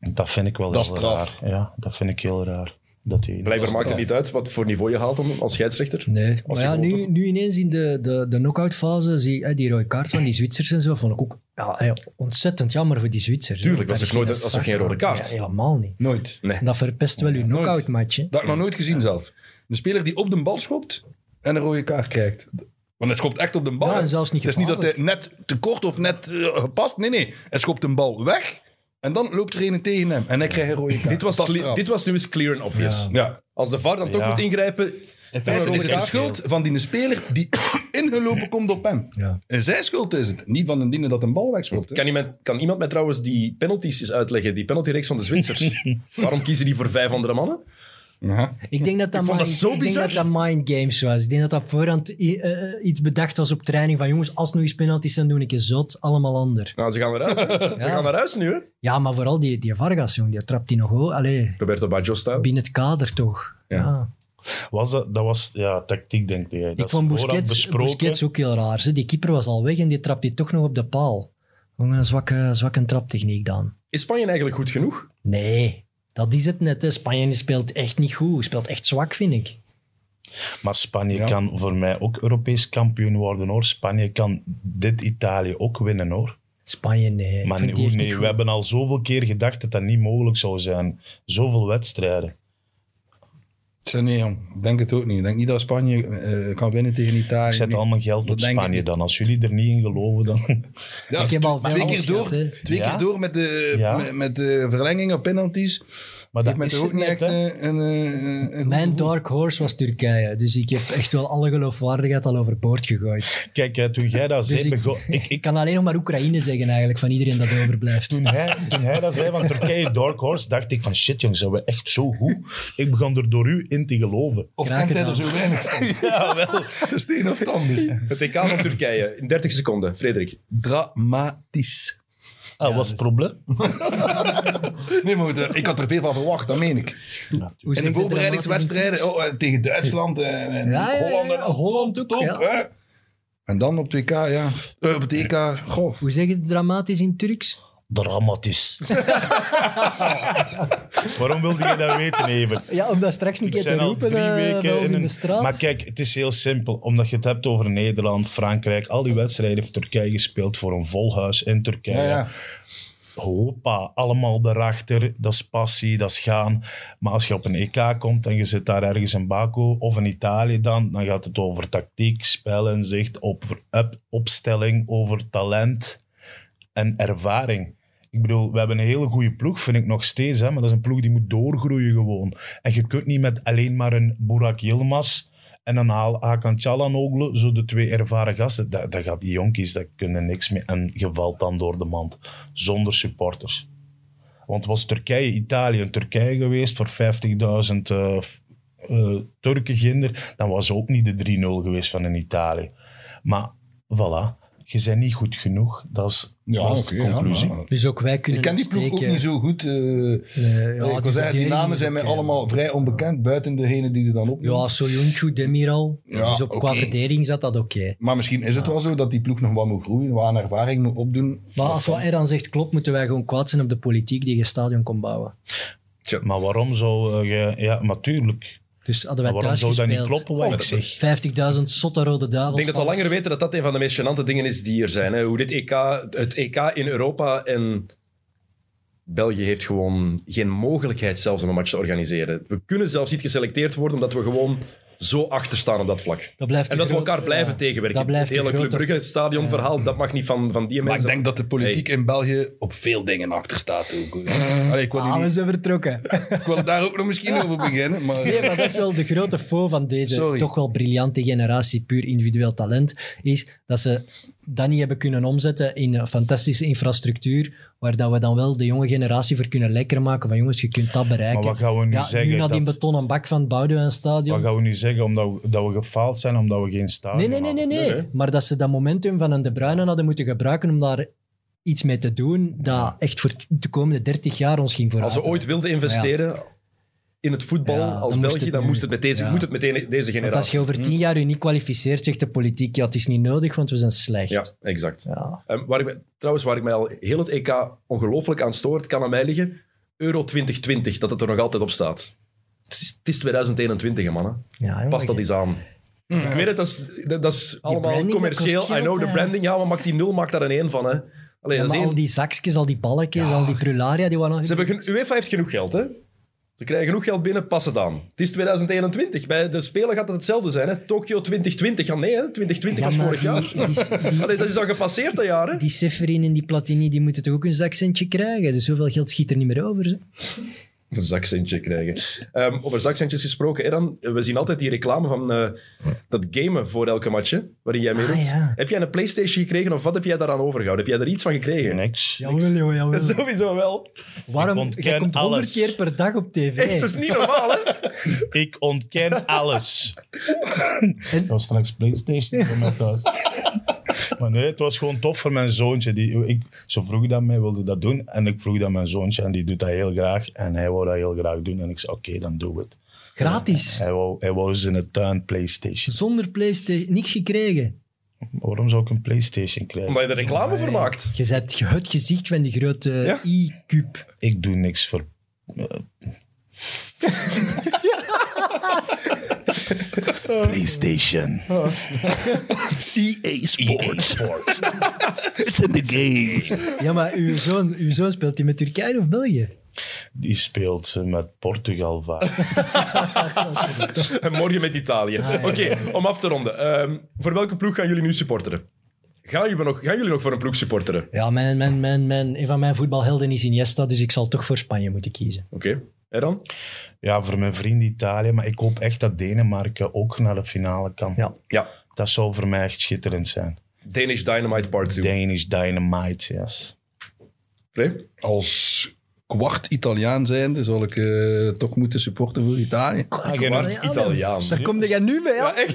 Dat vind ik wel Dat is heel raar. Ja, dat vind ik heel raar. Dat die, Blijkbaar maakt het niet uit wat voor niveau je haalt dan als scheidsrechter. Nee, Als maar ja, nu, nu ineens in de, de, de knock-out-fase, zie hè, die rode kaart van die Zwitsers en zo, vond ik ook ja, ontzettend jammer voor die Zwitsers. Tuurlijk, dat is toch nooit- geen dat is toch geen zak rode kaart? Ja, helemaal niet. Nooit. Nee. Dat verpest wel uw hè. Dat heb ik nog nooit gezien zelf. Een speler die op de bal schopt en een rode kaart krijgt. Want hij schopt echt op de bal. Ja, en zelfs niet Het is niet dat hij net te kort of net eh, gepast. Nee, nee. Hij schopt een bal weg en dan loopt er een tegen hem. En hij krijgt een rode kaart. Dit was, Dat is cle- straf. dit was nu eens clear and obvious. Ja. Ja. Als de VAR dan toch Ja. moet ingrijpen... In feite is het de schuld van die speler die ingelopen komt op hem. Ja. En zijn schuld is het. Niet van een diene dat een bal wegschopt. hè. Kan iemand, kan iemand mij trouwens die penalties eens uitleggen? Die penaltyreeks van de Zwitsers. Waarom kiezen die voor vijf andere mannen? Ja. Ik denk dat dat, Ik vond dat mind, zo ik denk dat dat mind games was. Ik denk dat dat voorhand eh, eh, iets bedacht was op training van jongens, als nog eens penalties zijn, doe ik een zot, allemaal ander. Nou, ze gaan naar huis. hè. Ze gaan naar huis nu, hè? Ja, maar vooral die, die Vargas, jong, die trapt die nog wel. Allee, Roberto Baggio-style. binnen het kader toch. Ja. Ja. Was dat, dat was ja, tactiek, denk ik. Dat Ik vond Busquets. Busquets ook heel raar. Ze. Die keeper was al weg en die trapt die toch nog op de paal. Een zwakke, zwakke traptechniek dan. Is Spanje eigenlijk goed genoeg? Nee, dat is het net. Hè. Spanje speelt echt niet goed. Speelt echt zwak, vind ik. Maar Spanje Ja. kan voor mij ook Europees kampioen worden hoor. Spanje kan dit Italië ook winnen hoor. Spanje, nee. Maar nee, nee, we hebben al zoveel keer gedacht dat dat niet mogelijk zou zijn. Zoveel wedstrijden. Nee, jong. Ik denk het ook niet. Ik denk niet dat Spanje eh, kan winnen tegen Italië. Ik zet Nee. allemaal geld op Spanje dan. Als jullie er niet in geloven, dan... Ja, Ik heb al veel twee keer door, gehad, twee Ja? keer door met de, Ja. met, met de verlengingen, penalties. Maar dat is ook niet echt eh, een, een, een Mijn dark horse was Turkije. Dus ik heb echt wel alle geloofwaardigheid al overboord gegooid. Kijk, hè, toen jij dat Dus zei... ik, begon- ik, ik ik, kan alleen nog maar Oekraïne zeggen eigenlijk, van iedereen dat overblijft. toen, hij, toen hij dat zei van Turkije Dark Horse, dacht ik van shit jongens, zijn we echt zo goed? Ik begon er door u in te geloven. Of Graag kent hij er zo weinig van? *laughs* Ja, wel. *laughs* Dat is het een of het ander. Het EK van Turkije in 30 seconden. Frederik. Dramatisch. Ah, was het probleem? *laughs* Nee, maar goed, ik had er veel van verwacht, dat meen ik. In zeg de voorbereidingswedstrijden oh, eh, tegen Duitsland en, en Ja, ja, ja, Holland. en ja, Holland ook, top, ja. hè. En dan op het WK, ja. Eh, op het EK, goh. Hoe zeg je het dramatisch in Turks? Dramatisch. *laughs* Waarom wilde je dat weten, even? Ja, om dat straks een Ik keer te roepen drie eh, weken in in een... de straat. Maar kijk, het is heel simpel. Omdat je het hebt over Nederland, Frankrijk. Al die wedstrijden heeft Turkije gespeeld voor een vol huis in Turkije. Ja, ja. Hoppa, allemaal daarachter. Dat is passie, dat is gaan. Maar als je op een EK komt en je zit daar ergens in Baku of in Italië dan, dan gaat het over tactiek, spel, inzicht, op, op, opstelling, over talent en ervaring. Ik bedoel, we hebben een hele goede ploeg, vind ik nog steeds. Hè, maar dat is een ploeg die moet doorgroeien gewoon. En je kunt niet met alleen maar een Burak Yilmaz en een Hakan Çalhanoğlu, zo de twee ervaren gasten. Dat, dat gaat die jonkies, dat kunnen niks meer. En je valt dan door de mand. Zonder supporters. Want was Turkije-Italië een Turkije geweest voor 50.000 eh, f- eh, Turken ginder, dan was ook niet de 3-0 geweest van een Italië. Maar voilà, je bent niet goed genoeg. Dat is, Ja, dat is oké, de ja, conclusie. maar- Dus ook wij kunnen Ik ken die ploeg ook niet zo goed. eh, Nee, ja, ik wil zeggen, die namen zijn mij oké. allemaal vrij onbekend, buiten degene die er dan op Ja, Soyuncu, Demiral. Ja, dus op, qua oké. verdediging zat dat oké. Maar misschien is het wel zo dat die ploeg nog wat moet groeien, wat aan ervaring moet opdoen. Maar als wat hij dan zegt klopt, moeten wij gewoon kwaad zijn op de politiek die een stadion kon bouwen. Maar waarom zou eh, je... Ja, natuurlijk. Dus hadden wij waarom thuis zou dat niet kloppen, wat ik zeg? 50.000 zotte rode duivels. Ik denk dat we fans. langer weten dat dat een van de meest gênante dingen is die er zijn. Hè. Hoe dit EK, het EK in Europa en België heeft gewoon geen mogelijkheid zelfs om een match te organiseren. We kunnen zelfs niet geselecteerd worden omdat we gewoon zo achter staan op dat vlak. Dat blijft En dat we elkaar blijven ja, tegenwerken. Dat blijft het hele Club Brugge stadionverhaal, dat mag niet van, van die Maar ik mensen. denk dat de politiek in België op veel dingen achter staat ook. *laughs* Allee, ik, wil Ah, we niet- zijn vertrokken. *laughs* ik wil daar ook nog misschien over beginnen, maar... Nee, maar dat is wel de grote foe van deze Sorry. toch wel briljante generatie, puur individueel talent, is dat ze dat niet hebben kunnen omzetten in een fantastische infrastructuur, waar dat we dan wel de jonge generatie voor kunnen lekker maken van jongens, je kunt dat bereiken. Maar wat gaan we nu ja, zeggen? Nu naar die betonnen bak van het Boudewijnstadion. Wat gaan we nu zeggen? Omdat we, dat we gefaald zijn omdat we geen stadion Nee, nee, nee, nee. Nee. Maar dat ze dat momentum van een De Bruyne hadden moeten gebruiken om daar iets mee te doen dat echt voor de komende 30 jaar ons ging vooruit. Als we ooit wilden investeren in het voetbal Ja, als dan moest België, het dan moest het met deze, Ja. moet het met deze Want als je generatie. over tien jaar je niet kwalificeert, zegt de politiek, ja, het is niet nodig, want we zijn slecht. Ja, exact. Ja. Ehm, waar ik, trouwens, waar ik mij al heel het EK ongelooflijk aan stoor, het kan aan mij liggen, Euro 2020, dat het er nog altijd op staat. Het is, het is 2021, hè, mannen. Ja, Pas dat eens aan. Ik weet het, dat is, dat, dat is allemaal commercieel. I know hè. branding. Ja, maar maak die nul, maak daar een één van. Hè. Allee, Ja, dat is maar één- al die zakjes, al die balletjes, al die prularia, die waren. Ze hebben UEFA heeft genoeg geld, hè? Ze krijgen genoeg geld binnen, pas het aan. Het is 2021. Bij de Spelen gaat het hetzelfde zijn. Hè? Tokio 2020. Ja, nee, hè? 2020 Ja, vorig jaar. die, die, die, *laughs* Allee, dat is al gepasseerd, dat jaar. Hè? die Seferin en die Platini, die moeten toch ook een zakcentje krijgen? Dus zoveel geld schiet er niet meer over. hè? Een zakcentje krijgen. Ehm, over zakcentjes gesproken, Eran, we zien altijd die reclame van eh, dat gamen voor elke match, hè, waarin jij meedoet. Ah, ja. Heb jij een Playstation gekregen of wat heb jij daaraan overgehouden? Heb jij er iets van gekregen? Niks. Jawel, jawel. *laughs* Sowieso wel. Waarom? Ik ontken Jij komt honderd keer per dag op tv. Echt, dat is niet normaal, hè? *laughs* Ik ontken alles. En- was straks PlayStation voor mij thuis. Maar nee, het was gewoon tof voor mijn zoontje. Die, ik, ze vroeg dat mij, wilde dat doen. En ik vroeg dat mijn zoontje en die doet dat heel graag. En hij wou dat heel graag doen. En ik zei, oké, dan doe het. Gratis. Hij wou, hij wou eens in de tuin PlayStation. Zonder Playstation. Niks gekregen. Waarom zou ik een PlayStation krijgen? Omdat je er reclame voor maakt. Je bent het gezicht van die grote Ja. i-cube. Ik doe niks voor... PlayStation. EA Sports. It's in the game. Ja, maar uw zoon, uw zoon speelt hij met Turkije of België? Die speelt ze met Portugal vaak. *laughs* En morgen met Italië. Oké, om af te ronden. Ehm, voor welke ploeg gaan jullie nu supporteren? Gaan jullie nog, gaan jullie nog voor een ploeg supporteren? Ja, mijn, mijn, mijn, mijn, een van mijn voetbalhelden is Iniesta, dus ik zal toch voor Spanje moeten kiezen. Oké. Ja, voor mijn vriend Italië. Maar ik hoop echt dat Denemarken ook naar de finale kan. Ja. Ja. Dat zou voor mij echt schitterend zijn. Danish Dynamite Part 2. Danish Dynamite, yes. Free? Als kwart Italiaan zijnde zal ik eh, toch moeten supporten voor Italië. Kwart Italiaan. Daar kom je nu mee, Ja, ja? echt?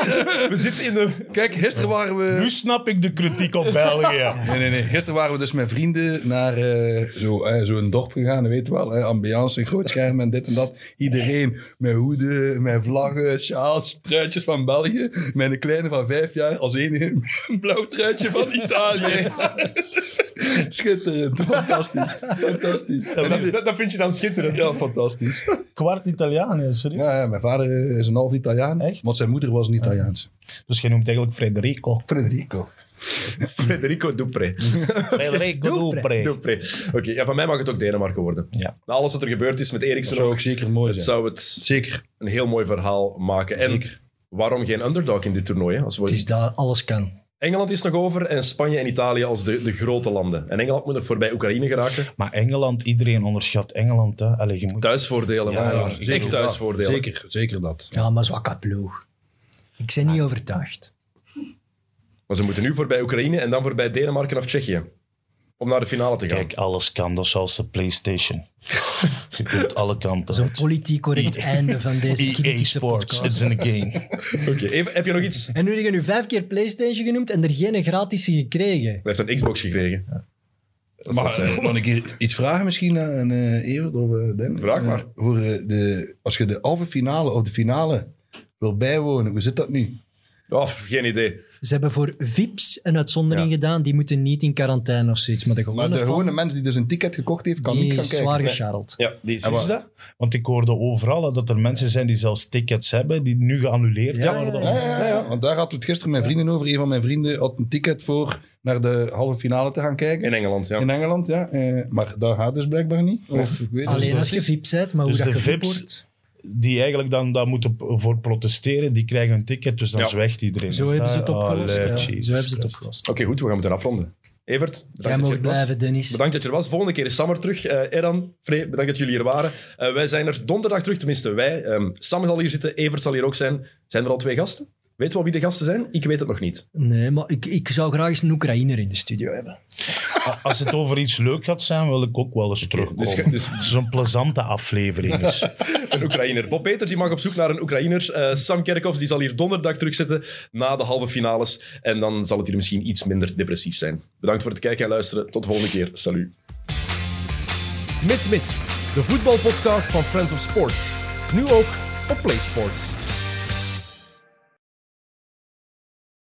*laughs* We zitten in de... Kijk, gisteren waren we... Nu snap ik de kritiek op België. *laughs* Nee, nee, nee. Gisteren waren we dus met vrienden naar eh, zo, eh, zo'n dorp gegaan, weet je wel. Ambiance, groot scherm en dit en dat. Iedereen met hoeden, met vlaggen, sjaals, truitjes van België. Met een kleine van vijf jaar als enige *laughs* een blauw truitje van Italië. Schitterend, fantastisch. Fantastisch. Dat, dat vind je dan schitterend. Ja, fantastisch. Kwart Italiaan, hè, serieus. Ja, ja, mijn vader eh, is een half Italiaan, Echt? want zijn moeder was een Italiaans. Dus je noemt eigenlijk Federico. Federico. *laughs* Federico Dupre. Federico Dupre. Dupre. Oké, ja, van mij mag het ook Denemarken worden. Ja. Na alles wat er gebeurd is met Dat Eriksen zou ook, ook zeker mooi zijn. zou het Zeker. een heel mooi verhaal maken. En Zeker. waarom geen underdog in dit toernooi? Hè? Als we... Het is dat alles kan. Engeland is nog over en Spanje en Italië als de, de grote landen. En Engeland moet nog voorbij Oekraïne geraken. Maar Engeland, iedereen onderschat Engeland. Hè. Allee, je moet... Thuisvoordelen, Ja, ja, Echt Zeker thuisvoordelen. Zeker, zeker dat. Ja, maar zwakke ploeg. Ik ben niet overtuigd. Maar ze moeten nu voorbij Oekraïne en dan voorbij Denemarken of Tsjechië. Om naar de finale te gaan. Kijk, alles kan. Dat is zoals de PlayStation. *laughs* je kunt alle kanten. Zo'n politiek correct einde van deze EA Sports, podcast. it's in the game. *laughs* Oké, even- heb je nog iets? Hij En nu heb je nu vijf keer PlayStation genoemd en er geen gratis gekregen. heeft een Xbox gekregen. Dat zijn. eh, mag ik hier iets vragen misschien aan eh Evert of eh, Den? Vraag maar. Eh, voor, eh, de, als je de halve finale of de finale wil bijwonen, hoe zit dat nu? Oh, geen idee. Ze hebben voor VIP's een uitzondering Ja. gedaan. Die moeten niet in quarantaine of zoiets. Maar de gewone, Maar de mens die dus een ticket gekocht heeft, kan die niet gaan is kijken. zwaar gescharreld. Ja, die is, is dat? Want ik hoorde overal dat er mensen zijn die zelfs tickets hebben, die nu geannuleerd Ja, worden. ja, Ja, ja, ja. Want daar had het gisteren mijn vrienden over. Een van mijn vrienden had een ticket voor naar de halve finale te gaan kijken. In Engeland, ja. In Engeland, ja. Eh, maar dat gaat dus blijkbaar niet. Of, ik weet het Alleen als je. VIP's bent, maar Dus hoe de dat je VIP VIP's wordt... Die eigenlijk dan daar moeten voor protesteren, die krijgen een ticket, dus dan Ja. zweegt iedereen. Zo Dus hebben ze het opgelost. Allee, ja. Jesus Zo hebben ze het opgelost. Oké, goed, we gaan moeten afronden. Evert, bedankt Jij dat je mag was. blijven, Dennis. Bedankt dat je er was. Volgende keer is Sam er terug. Eh Eran, Free, bedankt dat jullie hier waren. Eh, wij zijn er donderdag terug, tenminste wij. Ehm, Sam zal hier zitten, Evert zal hier ook zijn. Zijn er al twee gasten? Weet je wel wie de gasten zijn? Ik weet het nog niet. Nee, maar ik, ik zou graag eens een Oekraïner in de studio hebben. Als het over iets leuk gaat zijn, wil ik ook wel eens terugkomen. dus ge- dus- Het is een plezante aflevering. Dus. *laughs* Een Oekraïner. Bob Peters die mag op zoek naar een Oekraïner. Eh, Sam Kerkhoffs die zal hier donderdag terugzitten na de halve finales. En dan zal het hier misschien iets minder depressief zijn. Bedankt voor het kijken en luisteren. Tot de volgende keer. Salut. Mit Mit, de voetbalpodcast van Friends of Sports. Nu ook op PlaySports.